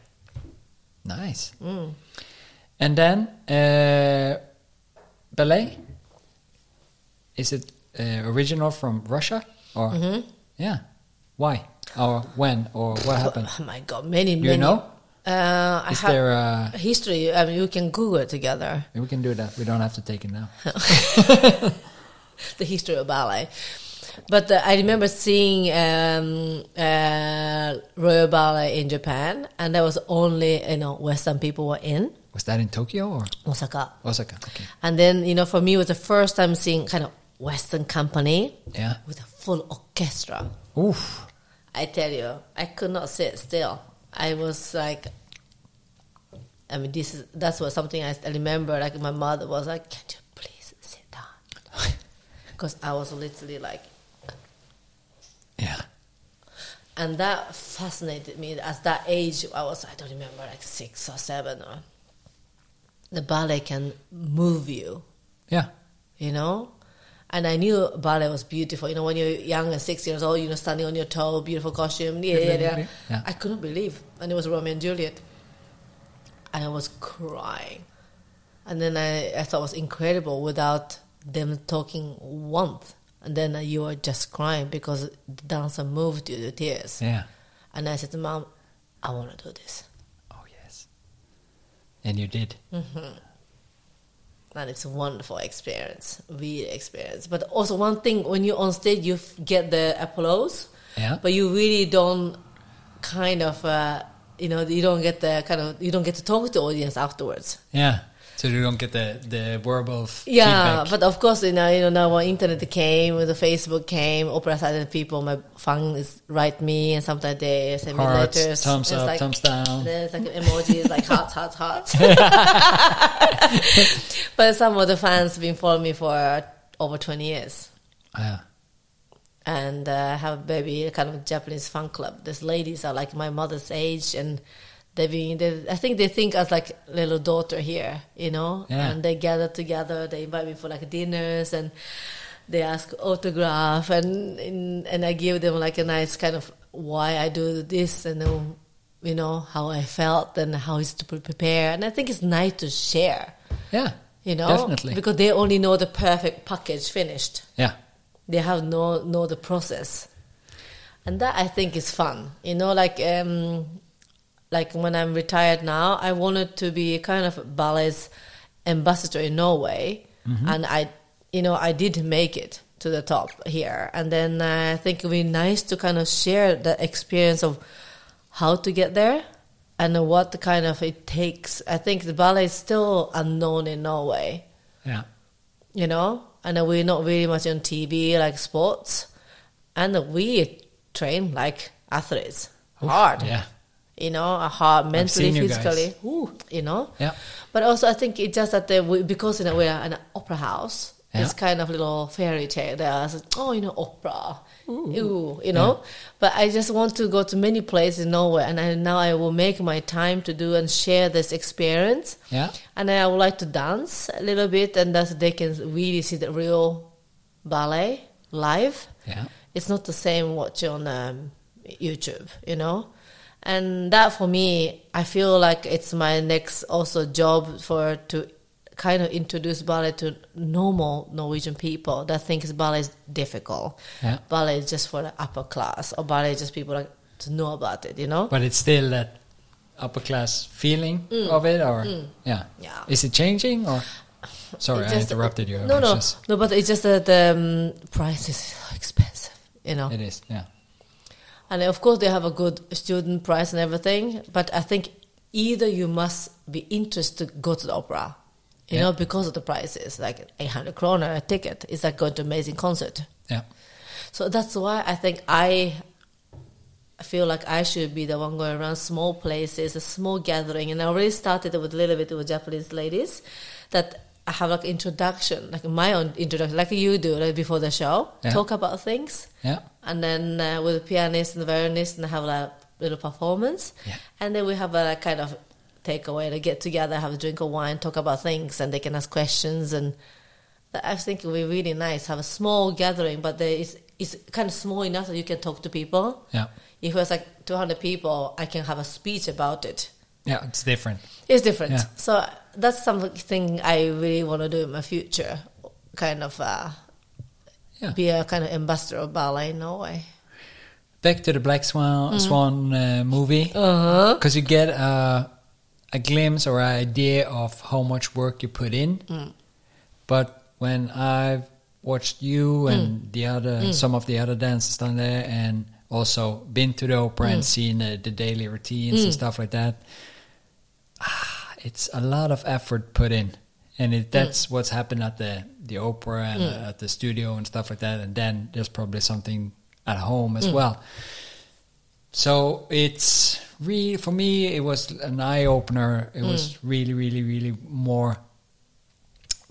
Nice. Mm. And then uh, ballet. Is it uh, original from Russia or Mm-hmm. yeah? Why or when or what happened? Oh my God, many, Do many. you know? Uh, Is there a? history. I mean, we can Google it together. We can do that. We don't have to take it now. the history of ballet. But uh, I remember seeing um, uh, Royal Ballet in Japan, and there was only you know Western people were in Was that in Tokyo or Osaka. Osaka? Okay. And then, you know, for me, it was the first time seeing kind of Western company Yeah. with a full orchestra. Oof. I tell you, I could not sit still. I was like, I mean, this is that's what something I remember. Like my mother was like, "Can you please sit down?" Because I was literally like, Yeah. and that fascinated me. At that age, I was I don't remember like six or seven. Or the ballet can move you. Yeah. you know. And I knew ballet was beautiful. You know, when you're young and six years old, you know, standing on your toe, beautiful costume. Yeah, yeah, yeah. Yeah. I couldn't believe. And it was Romeo and Juliet. And I was crying. And then I, I thought it was incredible without them talking once, and then you are just crying because the dancer moved you to tears. Yeah. And I said to mom, I want to do this. Oh yes. And you did. Mm-hmm. And it's a wonderful experience, really experience. But also one thing, when you're on stage, you get the applause, Yeah. but you really don't kind of, uh, you know, you don't get the kind of, you don't get to talk to the audience afterwards. Yeah. So you don't get the the verbal Yeah, feedback. but of course, you know, you know, now when internet came, when the Facebook came, opera side people, my fans write me, and sometimes they send me Hearts, letters. thumbs It's up, like- thumbs down. There's like emojis, like hearts, hearts, hearts. but some of the fans have been following me for over 20 years. Yeah. And uh, have a baby, kind of Japanese fan club. These ladies are like my mother's age, and they've been, they, I think they think as like little daughter here, you know? Yeah. And they gather together, they invite me for like dinners, and they ask autograph, and, and, and I give them like a nice kind of why I do this, and then, you know, how I felt, and how it's to prepare. And I think it's nice to share, Yeah. you know? Definitely. Because they only know the perfect package finished Yeah. they have no know the process and that i think is fun you know like um like when i'm retired now i wanted to be kind of ballet's ambassador in norway. And i you know i did make it to the top here. And then uh, i think it would be nice to kind of share the experience of how to get there and what kind of it takes. I think the ballet is still unknown in norway. Yeah. you know, and we're not really much on TV like sports, and we train like athletes. Hard, Yeah. You know, a hard mentally, physically, Ooh, you know. Yeah. But also, I think it's just that we, because you know we're an opera house, it's Yeah. kind of little fairy tale. There's oh, you know, opera, ooh, you know. But I just want to go to many places in Norway, and I, now I will make my time to do and share this experience Yeah. and I would like to dance a little bit, and that they can really see the real ballet live. Yeah. It's not the same watching on um, YouTube, you know. And that for me, I feel like it's my next also job for to kind of introduce ballet to normal Norwegian people that thinks ballet is difficult. Yeah. Ballet is just for the upper class, or ballet is just people like to know about it, you know. But it's still that upper class feeling of it, or yeah. Mm. Yeah. Is it changing, or sorry, I interrupted you. No, no, no. But it's just that the um, price is so expensive, you know. it is. Yeah. And of course, they have a good student price and everything. But I think either you must be interested to go to the opera, you Yeah. know, because of the prices, like 800 kroner a ticket. It's like going to amazing concert. Yeah. So that's why I think I feel like I should be the one going around small places, a small gathering. And I already started with a little bit with Japanese ladies that I have like introduction, like my own introduction, like you do like before the show, Yeah. talk about things. Yeah. And then uh, with the pianist and the violinist, and have a little performance. Yeah. And then we have a kind of takeaway to get together, have a drink of wine, talk about things, and they can ask questions. And I think it would be really nice. Have a small gathering, but there is it's kind of small enough that you can talk to people. Yeah. If it was like 200 people, I can have a speech about it. Yeah. It's different. It's different. Yeah. So that's something I really want to do in my future. Kind of uh, Yeah. be a kind of ambassador of ballet in Norway. Back to the Black Swan Swan uh, movie. Mm. Uh-huh. because you get a, a glimpse or an idea of how much work you put in. Mm. But when I've watched you Mm. and the other, some of the other dancers down there, and also been to the opera Mm. and seen uh, the daily routines and stuff like that, it's a lot of effort put in. And Mm. it, that's what's happened at the, the opera and uh, at the studio and stuff like that. And then there's probably something at home Mm. as well. So it's really for me it was an eye opener. It was really, really, really more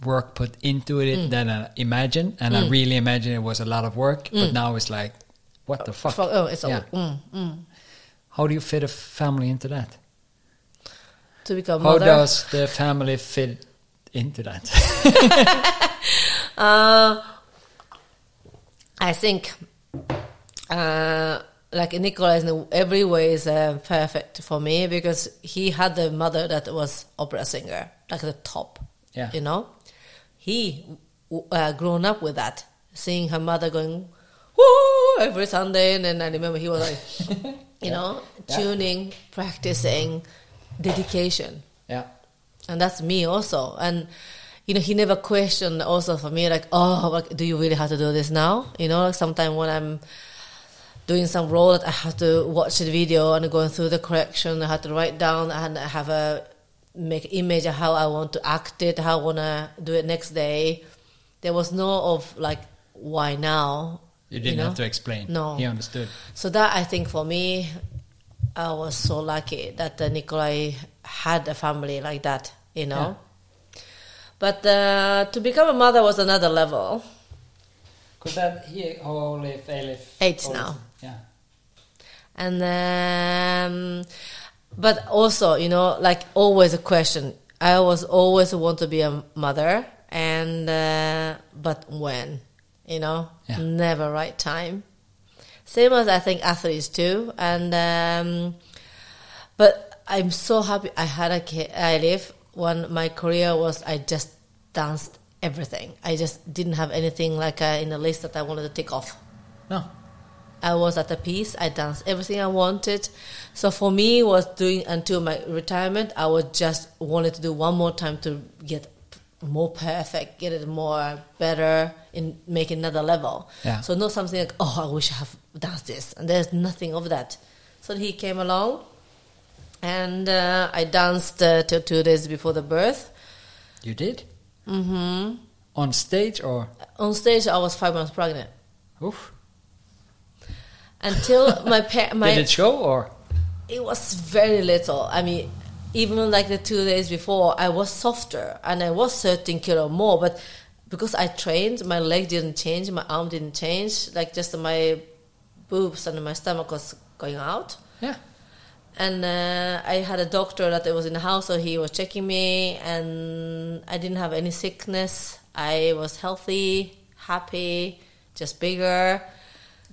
work put into it than I imagined, and I really imagined it was a lot of work. But now it's like, what the fuck? Fuck, oh, it's all, Yeah. mm, mm. How do you fit a family into that? To become How mother. does the family fit into that? Uh, I think, uh, like Nicola in every way is uh, perfect for me because he had a mother that was opera singer, like the top. Yeah. You know, he uh, grown up with that, seeing her mother going woo every Sunday, and then I remember he was like, you know, Yeah. tuning, practicing, dedication Yeah. and that's me also and you know he never questioned also for me like oh like, do you really have to do this now you know like sometimes when i'm doing some role that i have to watch the video and going through the correction i have to write down and i have a make image of how i want to act it how i want to do it next day there was no of like why now You didn't know? have to explain. No. He understood. So that I think for me, I was so lucky that uh, Nikolai had a family like that, you know. But uh, to become a mother was another level. Because that he only Eilif? Eight now. Yeah. And um, but also, you know, like always a question. I was always want to be a mother, and uh, but when, you know, Yeah. never right time. Same as I think athletes too, and um, but I'm so happy I had a kid. I live when my career was I just danced everything. I just didn't have anything like uh, in the list that I wanted to tick off. No. I was at the peace. I danced everything I wanted. So for me, was doing until my retirement. I was just wanted to do one more time to get more perfect, get it more better, and make another level. Yeah. So not something like oh, I wish I have danced this, and there's nothing of that. So he came along, and uh, I danced uh, till two days before the birth. You did? Mm-hmm. On stage or? On stage, I was five months pregnant. Oof. Until my pa- my Did it show or? It was very little. I mean, even like the two days before, I was softer and I was 13 kilo more. But because I trained, my leg didn't change, my arm didn't change. Like just my boobs and my stomach was going out. Yeah. And uh, I had a doctor that was in the house, so he was checking me, and I didn't have any sickness. I was healthy, happy, just bigger.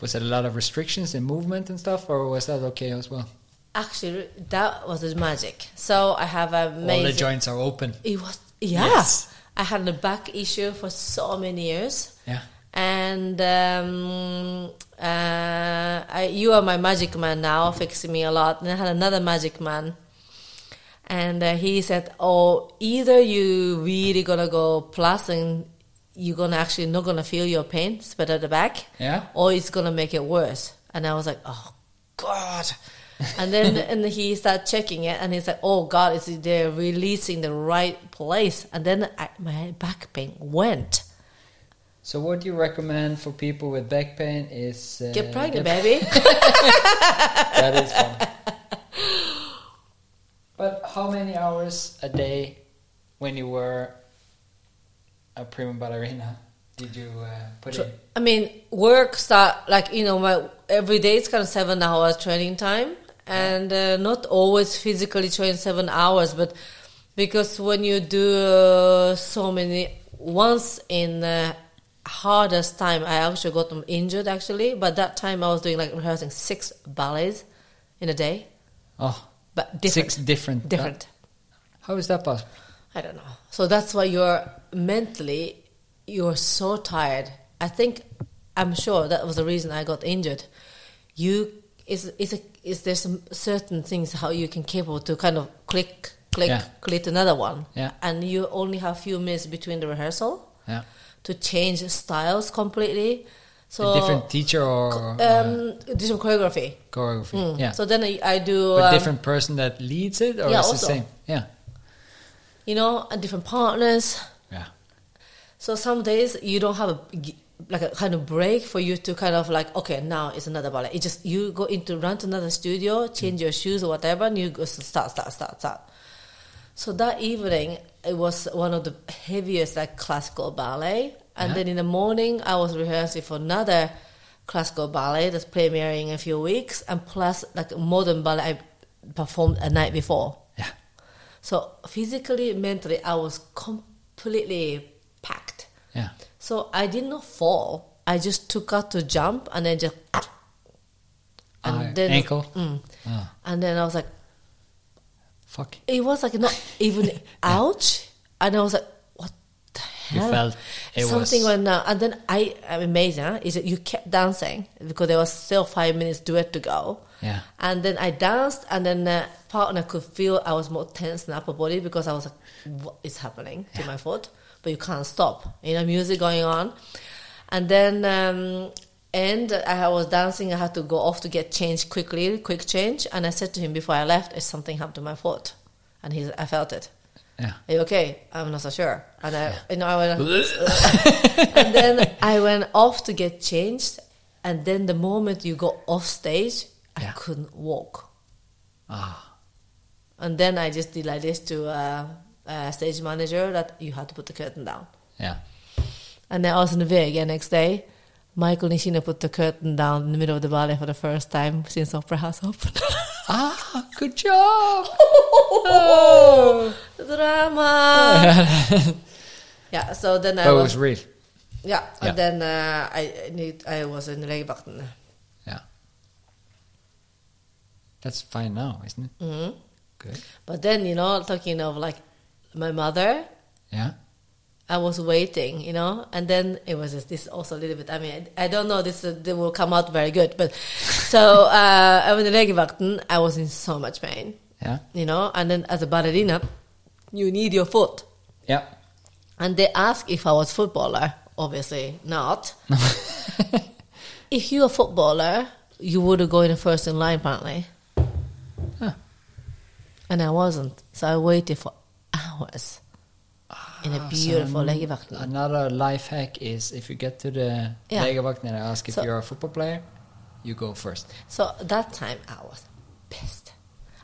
Was it a lot of restrictions in movement and stuff, or was that okay as well? Actually, that was the magic. So I have a amazing. All the joints are open. It was yeah. Yes. I had a back issue for so many years, Yeah. And um, uh, I, you are my magic man now, fixing me a lot. And I had another magic man, and uh, he said, "Oh, either you really gonna go plus and you're gonna actually not gonna feel your pain, spread at the back, Yeah. or it's gonna make it worse." And I was like, "Oh God." and then and he started checking it, and he's like, "Oh God, is they're releasing the right place." And then I, my back pain went. So what do you recommend for people with back pain is uh, Get pregnant, get- baby. that is fun. But how many hours a day, when you were a prima ballerina, did you uh, put in? I mean, work start like you know my every day it's kind of seven hours training time, and uh, not always physically train seven hours, but because when you do uh, so many once in the hardest time, I actually got injured actually, but that time I was doing like rehearsing six ballets in a day, Oh, but different, six different. different. how is that possible? I don't know. So that's why you're mentally you're so tired. I think I'm sure that was the reason I got injured. You is is a, is there some certain things how you can capable to kind of click click Yeah. click another one. Yeah. And you only have few minutes between the rehearsal Yeah. To change styles completely. So a different teacher or uh, um different choreography. choreography? Mm. Yeah. So then I, I do a um, different person that leads it, or Yeah, it's the same? Yeah. you know, and different partners. Yeah. So some days you don't have a like a kind of break for you to kind of like okay now it's another ballet. It just you go into run to another studio, change your shoes or whatever, and you go start start start start. So that evening it was one of the heaviest like classical ballet, and Yeah. then in the morning I was rehearsing for another classical ballet that's premiering in a few weeks, and plus like modern ballet I performed a night before. Yeah. So physically, mentally, I was completely packed. Yeah. So I did not fall. I just took out to jump and then just and Ah, then ankle? Mm. Ah, and then I was like, fuck. it was like not even ouch, and I was like, what the hell? felt it Something was- went down. And then I, I'm amazed, huh? Is that you kept dancing because there was still five minutes duet to go. Yeah. And then I danced, and then the partner could feel I was more tense in the upper body because I was like, what is happening to my foot? But you can't stop. You know, music going on. And then, um, and I was dancing, I had to go off to get changed quickly, quick change. And I said to him before I left, is something happened to my foot? And he's, I felt it. Yeah. Are you okay? I'm not so sure. And I, you know, I went, and then I went off to get changed. And then the moment you go off stage, I Yeah. couldn't walk. Ah. And then I just did like this to uh, uh, stage manager that you had to put the curtain down. Yeah. And then I was in the VG again next day. Maiko Nishino put the curtain down in the middle of the ballet for the first time since Opera House opened. Ah, good job. oh, drama. yeah, so then I Oh, it was, was real. yeah, Yeah. and then uh, I need I was in legevakten. Yeah. That's fine now, isn't it? hmm Good. But then you know, talking of like my mother, Yeah. I was waiting, you know, and then it was just this also a little bit. I mean, I, I don't know this uh, they will come out very good, but so uh, I was in legevakten. I was in so much pain, Yeah. you know, and then as a ballerina, you need your foot, Yeah. and they asked if I was footballer. Obviously not. if you're a footballer, you would go in the first in line apparently, Huh. and I wasn't. So I waited for hours in a Ah, beautiful so legevakten. Another life hack is if you get to the Yeah. legevakt and I ask if So- you're a football player, you go first. So that time I was pissed.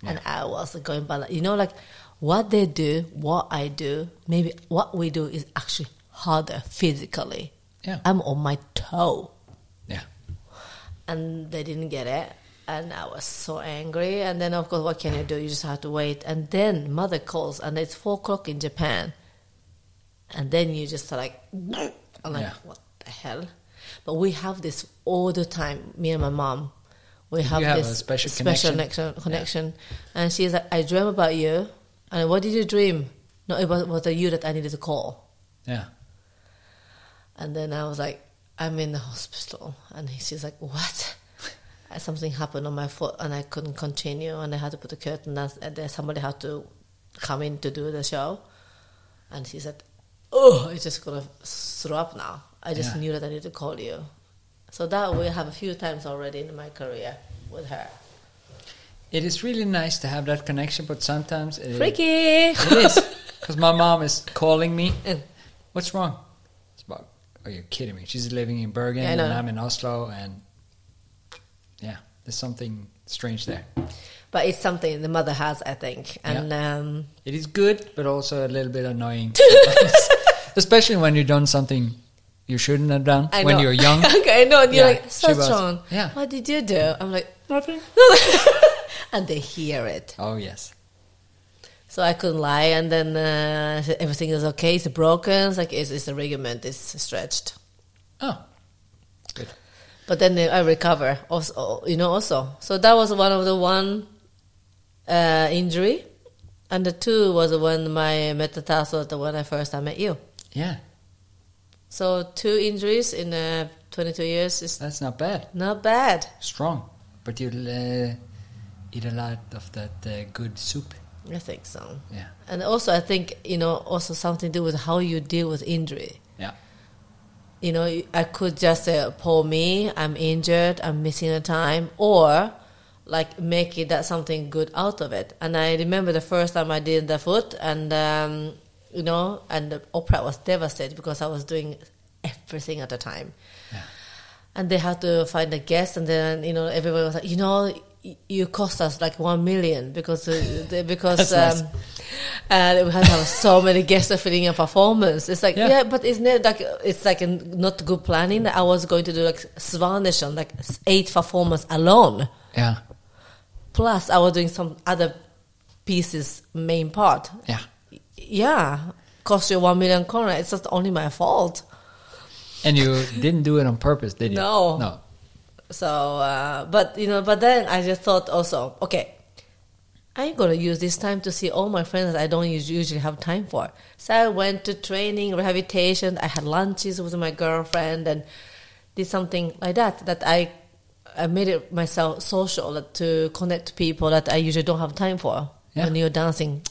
And I was going by you know, like what they do, what I do, maybe what we do is actually harder physically. Yeah. I'm on my toe. Yeah. And they didn't get it. And I was so angry. And then, of course, what can you do? You just have to wait. And then mother calls, and it's four o'clock in Japan. And then you just are like, I'm like, Yeah. what the hell? But we have this all the time, me and my mom. We have have this a special special connection. connection. connection. And she's like, I dream about you. And what did you dream? No, it was, was you that I needed to call. Yeah. And then I was like, I'm in the hospital. And she's like, what? Something happened on my foot and I couldn't continue. And I had to put the curtain down. And then somebody had to come in to do the show. And she said, oh, it's just to throw up now. I just Yeah. knew that I needed to call you. So that we have a few times already in my career with her. It is really nice to have that connection, but sometimes it, Freaky! it is because my mom is calling me. What's wrong? It's about. Are you kidding me? She's living in Bergen Yeah, and. I'm in Oslo, and yeah, there's something strange there. But it's something the mother has, I think. And um, It is good, but also a little bit annoying. especially when you've done something you shouldn't have done I when know. you're young. okay, I know. And you're Yeah, like, she so was- strong. yeah. What did you do? I'm like, nothing. and they hear it. Oh yes, So I couldn't lie. And then uh, everything is okay. It's broken. It's like, it's, it's a ligament. It's stretched. oh, good. But then I recover, also, you know, also. So that was one of the one uh, injury. And the two was when my metatarsal, the when I first I met you. Yeah, So two injuries in uh, 22 years is that's not bad. not bad. Strong, but you uh, eat a lot of that uh, good soup. I think so. Yeah, And also, I think you know, also something to do with how you deal with injury. yeah, You know, I could just say, "Poor me, I'm injured, I'm missing a time," or like make it that something good out of it. And I remember the first time I did the foot, and um, you know, and the opera was devastated because I was doing everything at the time. yeah. and they had to find a guest, and then you know everyone was like, you know, you cost us like one million because uh, because um, uh, we had to have so many guests filling a performance. It's like Yeah. yeah, but isn't it like it's like not good planning? That I was going to do like Svanesjøen, like eight performance alone. yeah. Plus, I was doing some other pieces main part. Yeah. Yeah, cost you one million kroner. It's not only my fault. And you didn't do it on purpose, did you? No. No. So, uh, but you know, but then I just thought also, okay, I'm gonna use this time to see all my friends that I don't usually have time for. So I went to training, rehabilitation. I had lunches with my girlfriend and did something like that. That I, I made it myself social to connect to people that I usually don't have time for Yeah. when you're dancing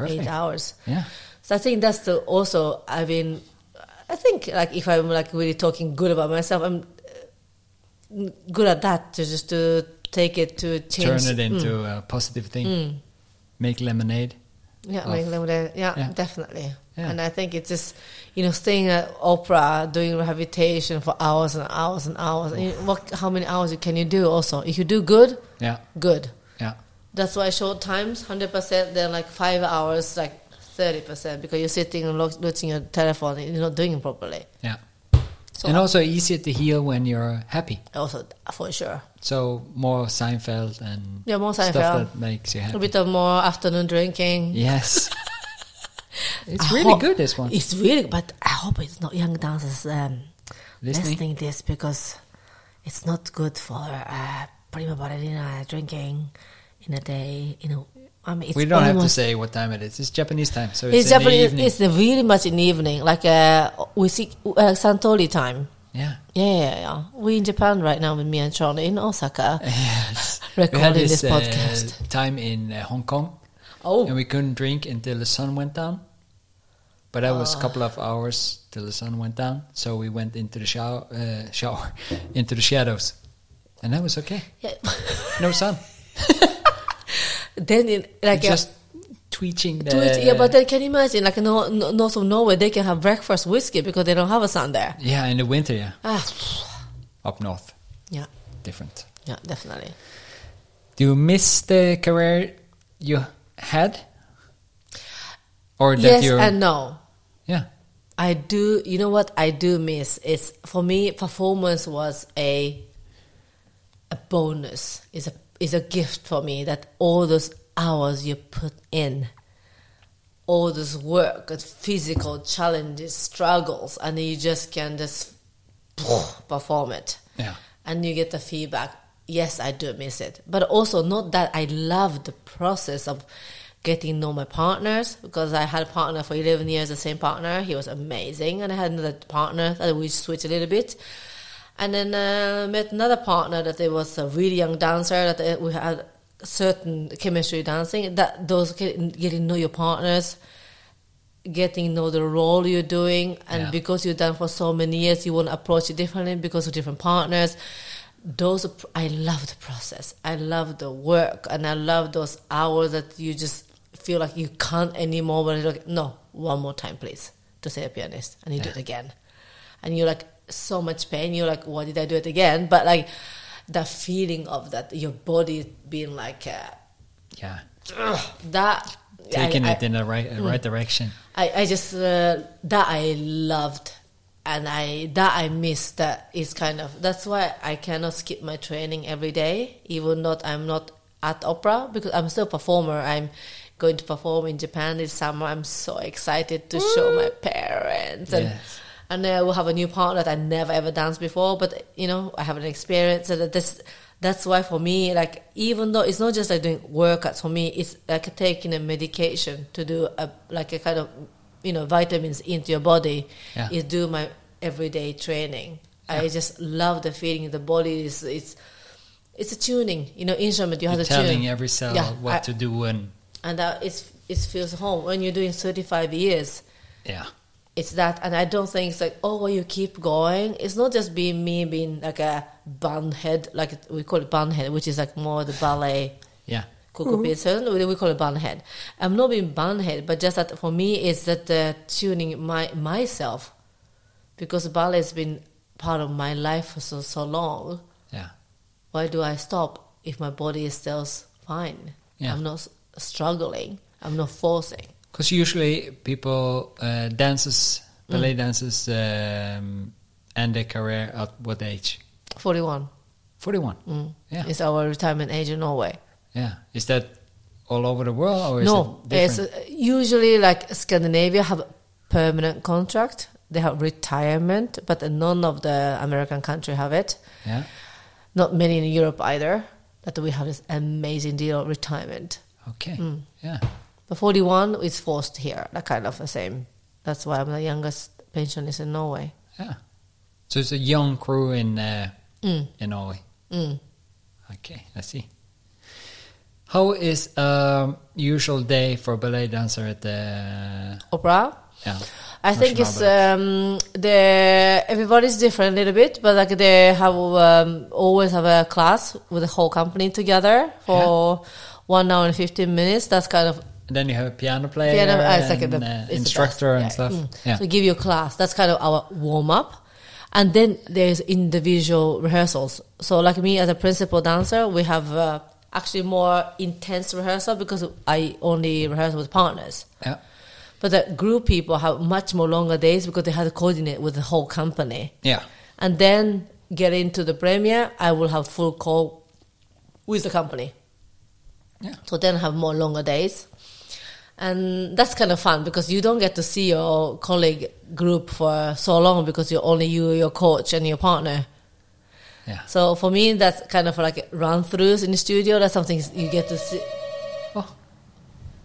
Perfect. eight hours. Yeah. So I think that's the also. I mean, I think like if I'm like really talking good about myself, I'm uh, good at that to just to take it to change. Turn it into Mm. a positive thing. Make lemonade. Yeah, make lemonade. Yeah, Yeah. definitely. Yeah. And I think it's just you know staying at Opera doing rehabilitation for hours and hours and hours. And what? How many hours can you do? Also, if you do good, Yeah. good. That's why short times, hundred percent. Then like five hours, like thirty percent, because you're sitting and look, watching your telephone, and you're not doing it properly. Yeah. So and also easier to heal when you're happy. also for sure. So more Seinfeld and Yeah, more Seinfeld. stuff that makes you happy. A bit of more afternoon drinking. Yes. it's I really good this one. It's really, but I hope it's not young dancers um, Listening? listening this because it's not good for uh, prima ballerina drinking in a day. You know, I mean, it's we don't have to say what time it is. It's Japanese time, so it's, It's Japanese. It's really much in the evening, like uh, we see uh, Suntory time. yeah. Yeah, yeah, yeah. We in Japan right now with me and Charlie in Osaka. Yes. Recording this, this uh, podcast. time in uh, Hong Kong, Oh, and we couldn't drink until the sun went down. But that was a couple of hours till the sun went down, so we went into the shower, uh, shower into the shadows, and that was okay. yeah. No sun, then it, like uh, just twitching the. Twitch, yeah, but then can you imagine, like, no, no, north of Norway, they can have breakfast whiskey because they don't have a sun there. yeah, in the winter, yeah, Ah, up north, yeah, different. yeah, definitely. Do you miss the career you had, or that yes you're? and no. yeah, I do. You know what I do miss is for me, performance was a a bonus. is a is a gift for me. That all those hours you put in, all this work, and physical challenges, struggles, and you just can just perform it. yeah, and you get the feedback. Yes, I do miss it, but also not that I love the process of getting to know my partners because I had a partner for eleven years, the same partner. He was amazing, and I had another partner that we switched a little bit, and then uh, met another partner that it was a really young dancer that uh, we had certain chemistry dancing. That those getting know your partners getting know the role you're doing. And Yeah. because you've done for so many years you want to approach it differently because of different partners. Those i love the process. I love the work and i love those hours that you just feel like you can't anymore. But you're like no one more time please to say a pianist. And you do it again. And you're like so much pain. You're like why did i do it again? But like the feeling of that your body being like uh, yeah, that taking I- it I- in the right uh, right direction. I, I just uh, that I loved and I that I missed that is kind of that's why I cannot skip my training every day even though I'm not at opera because I'm still a performer. I'm going to perform in Japan this summer. I'm so excited to show my parents and Yes. And now I will have a new partner that I never ever danced before but you know I have an experience so that this that's why for me like even though it's not just like doing workouts for me it's like taking a medication to do a like a kind of you know vitamins into your body Yeah. is do my everyday training. I just love the feeling the body. Is it's it's a tuning. You know instrument you have to telling tune every cell Yeah, what I- to do and and that it's it feels home. When you're doing 35 years yeah, it's that and i don't think it's like oh you keep going it's not just being me being like a bun head like we call it bun head which is like more the ballet yeah, Coco Peterson, we we call it bun head. I'm not being bun head, but just that for me it's that uh, tuning my myself because ballet has been part of my life for so so long. yeah, Why do I stop if my body is still fine? Yeah. I'm not struggling. I'm not forcing. Because usually people uh, dances, Mm. ballet dances, um, end their career at what age? Forty-one. Forty-one. Mm. Yeah, It's our retirement age in Norway. yeah. Is that all over the world or is no, it it's uh, usually like Scandinavia have permanent contract. They have retirement, but none of the American country have it. yeah. Not many in Europe either. That we have this amazing deal of retirement. Okay. Mm. Yeah. The 41 is forced here, that kind of the same. That's why I'm the youngest pensionist in Norway. Yeah. So it's a young crew in uh, Mm. in Norway. Mm. Okay, I see. How is a usual day for ballet dancer at the Opera? yeah? I think it's um, the everybody's different a little bit, but like they have um, always have a class with the whole company together for one hour and fifteen minutes. That's kind of And then you have a piano player, piano, uh, it's like and, uh, it's instructor and stuff. Mm. Yeah. So give you a class. That's kind of our warm up. And then there's individual rehearsals. So like me as a principal dancer, we have uh, actually more intense rehearsal because I only rehearse with partners. yeah. But the group people have much more longer days because they have to coordinate with the whole company. Yeah. And then get into the premiere, I will have full call with the company. Yeah. So then have more longer days. And that's kind of fun because you don't get to see your colleague group for so long because you're only you, your coach, and your partner. Yeah. So for me, that's kind of like run throughs in the studio. That's something you get to see. Oh,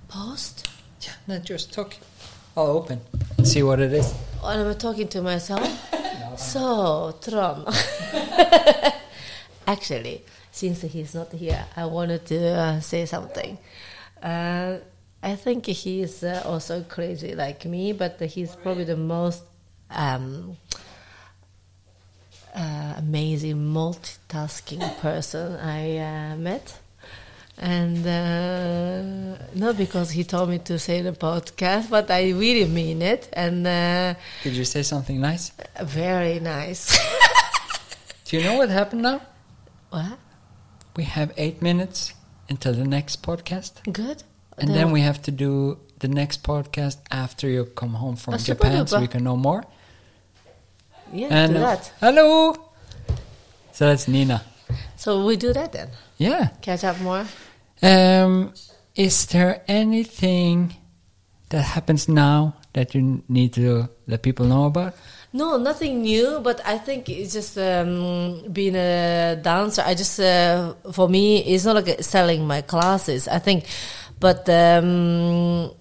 Post? yeah. No, just talk. I'll open and see what it is. And I'm talking to myself. So, Tron. Actually, since he's not here, I wanted to uh, say something. Uh, I think he's uh, also crazy like me, but he's probably the most um, uh, amazing multitasking person I uh, met. And uh, not because he told me to say the podcast, but I really mean it. And uh, Did you say something nice? very nice. Do you know what happened now? what? We have eight minutes until the next podcast, Good. And then we have to do the next podcast after you come home from Ah, Japan, so we can know more. yeah And do uh, that. hello. So that's Nina. So we do that then. Yeah. Catch up more. Um, is there anything that happens now that you need to let people know about? No, nothing new, but I think it's just um, being a dancer. I just, uh, for me, it's not like selling my classes. I think, but um,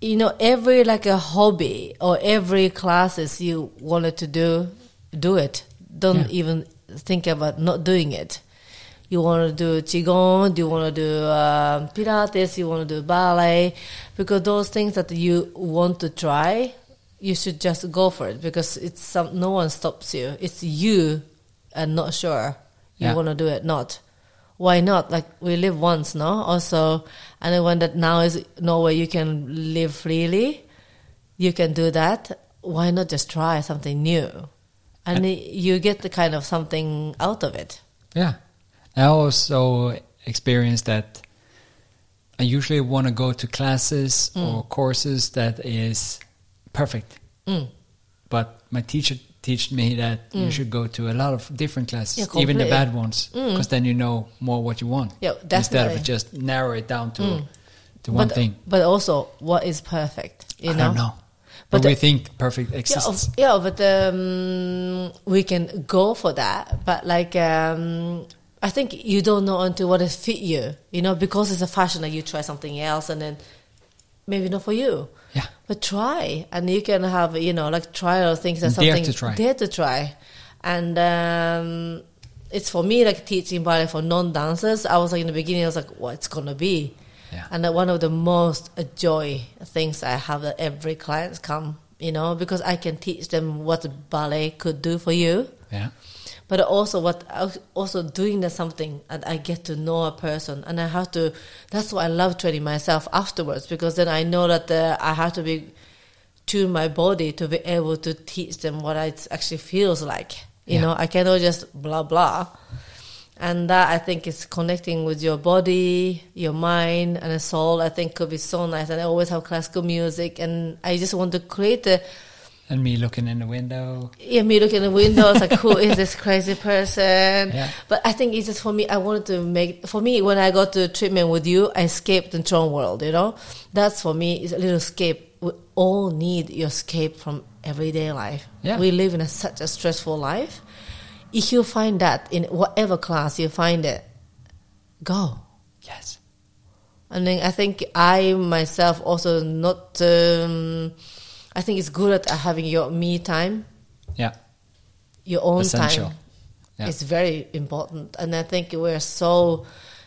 you know, every like a hobby or every classes you wanted to do, do it. Don't Yeah. even think about not doing it. You want to do qigong, you want to do um, pilates, you want to do ballet, because those things that you want to try, you should just go for it because it's some, no one stops you. It's you and not sure you Yeah. want to do it. Not why not? Like we live once, no? Also, and when that now is Norway, you can live freely. You can do that. Why not just try something new? And you get the kind of something out of it. Yeah. I also experienced that I usually want to go to classes or courses that is perfect. Mm. But my teacher taught me that you should go to a lot of different classes, Yeah, even the bad ones, because then you know more what you want. Yeah, definitely. Instead of just narrow it down to to one but, thing. But also, what is perfect? You I know? don't know. But, But we think perfect exists. of- yeah, but um, we can go for that. But like, um, I think you don't know until what is fit you. You know, because it's a fashion that you try something else, and then maybe not for you. Yeah. But try, and you can have you know like trial things Dare something to try. Dare to try, and um, it's for me like teaching ballet for non dancers. I was like in the beginning, I was like, what's gonna be? Yeah. And that one of the most uh, joy things I have that every clients come, you know, because I can teach them what ballet could do for you, Yeah. But also what also doing that something and I get to know a person and I have to. That's why I love training myself afterwards because then I know that uh, I have to be tune my body to be able to teach them what it actually feels like. You Yeah. know, I cannot just blah blah. And that I think is connecting with your body, your mind, and the soul. I think could be so nice. And I always have classical music, and I just want to create a And me looking in the window. yeah, me looking in the window, it's like, who is this crazy person? Yeah. But I think it's just for me, I wanted to make, for me, when I got to treatment with you, I escaped the Tron world, you know? That's for me, is a little escape. We all need your escape from everyday life. Yeah. We live in a, such a stressful life. If you find that in whatever class you find it, go. Yes. And then I think I myself also not. Um, I think it's good at having your me time, Yeah. your own Essential. time. Yeah. It's very important, and I think we're so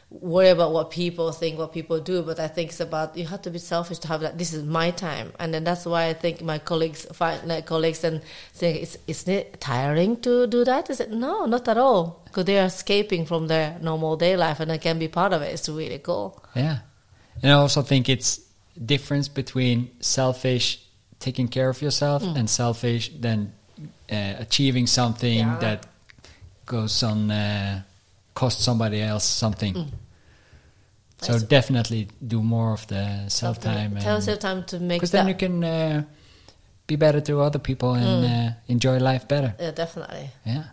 worried about what people think, what people do. But I think it's about you have to be selfish to have that. This is my time, and then that's why I think my colleagues find like colleagues and say, "Is isn't it tiring to do that?" I said, "No, not at all, because they are escaping from their normal day life, and I can be part of it. It's really cool." Yeah. And I also think it's difference between selfish taking care of yourself and selfish then uh, achieving something Yeah. that goes on uh, cost somebody else something. So That's- definitely do more of the self time Tell yourself time to make because then you can uh, be better to other people and uh, enjoy life better. yeah, definitely. Yeah.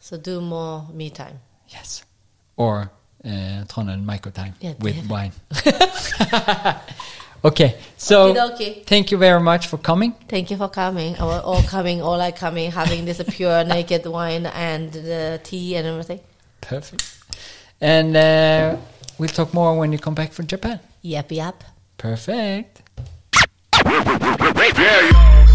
So do more me time. Yes. Or uh, Trondheim micro time Yeah, with yeah. wine. okay, so Okey-dokey. thank you very much for coming. Thank you for coming, or, or coming, all like coming, having this pure naked wine and the tea and everything. Perfect. And uh, we'll talk more when you come back from Japan. Yep, yep. Perfect. Yeah, y'all.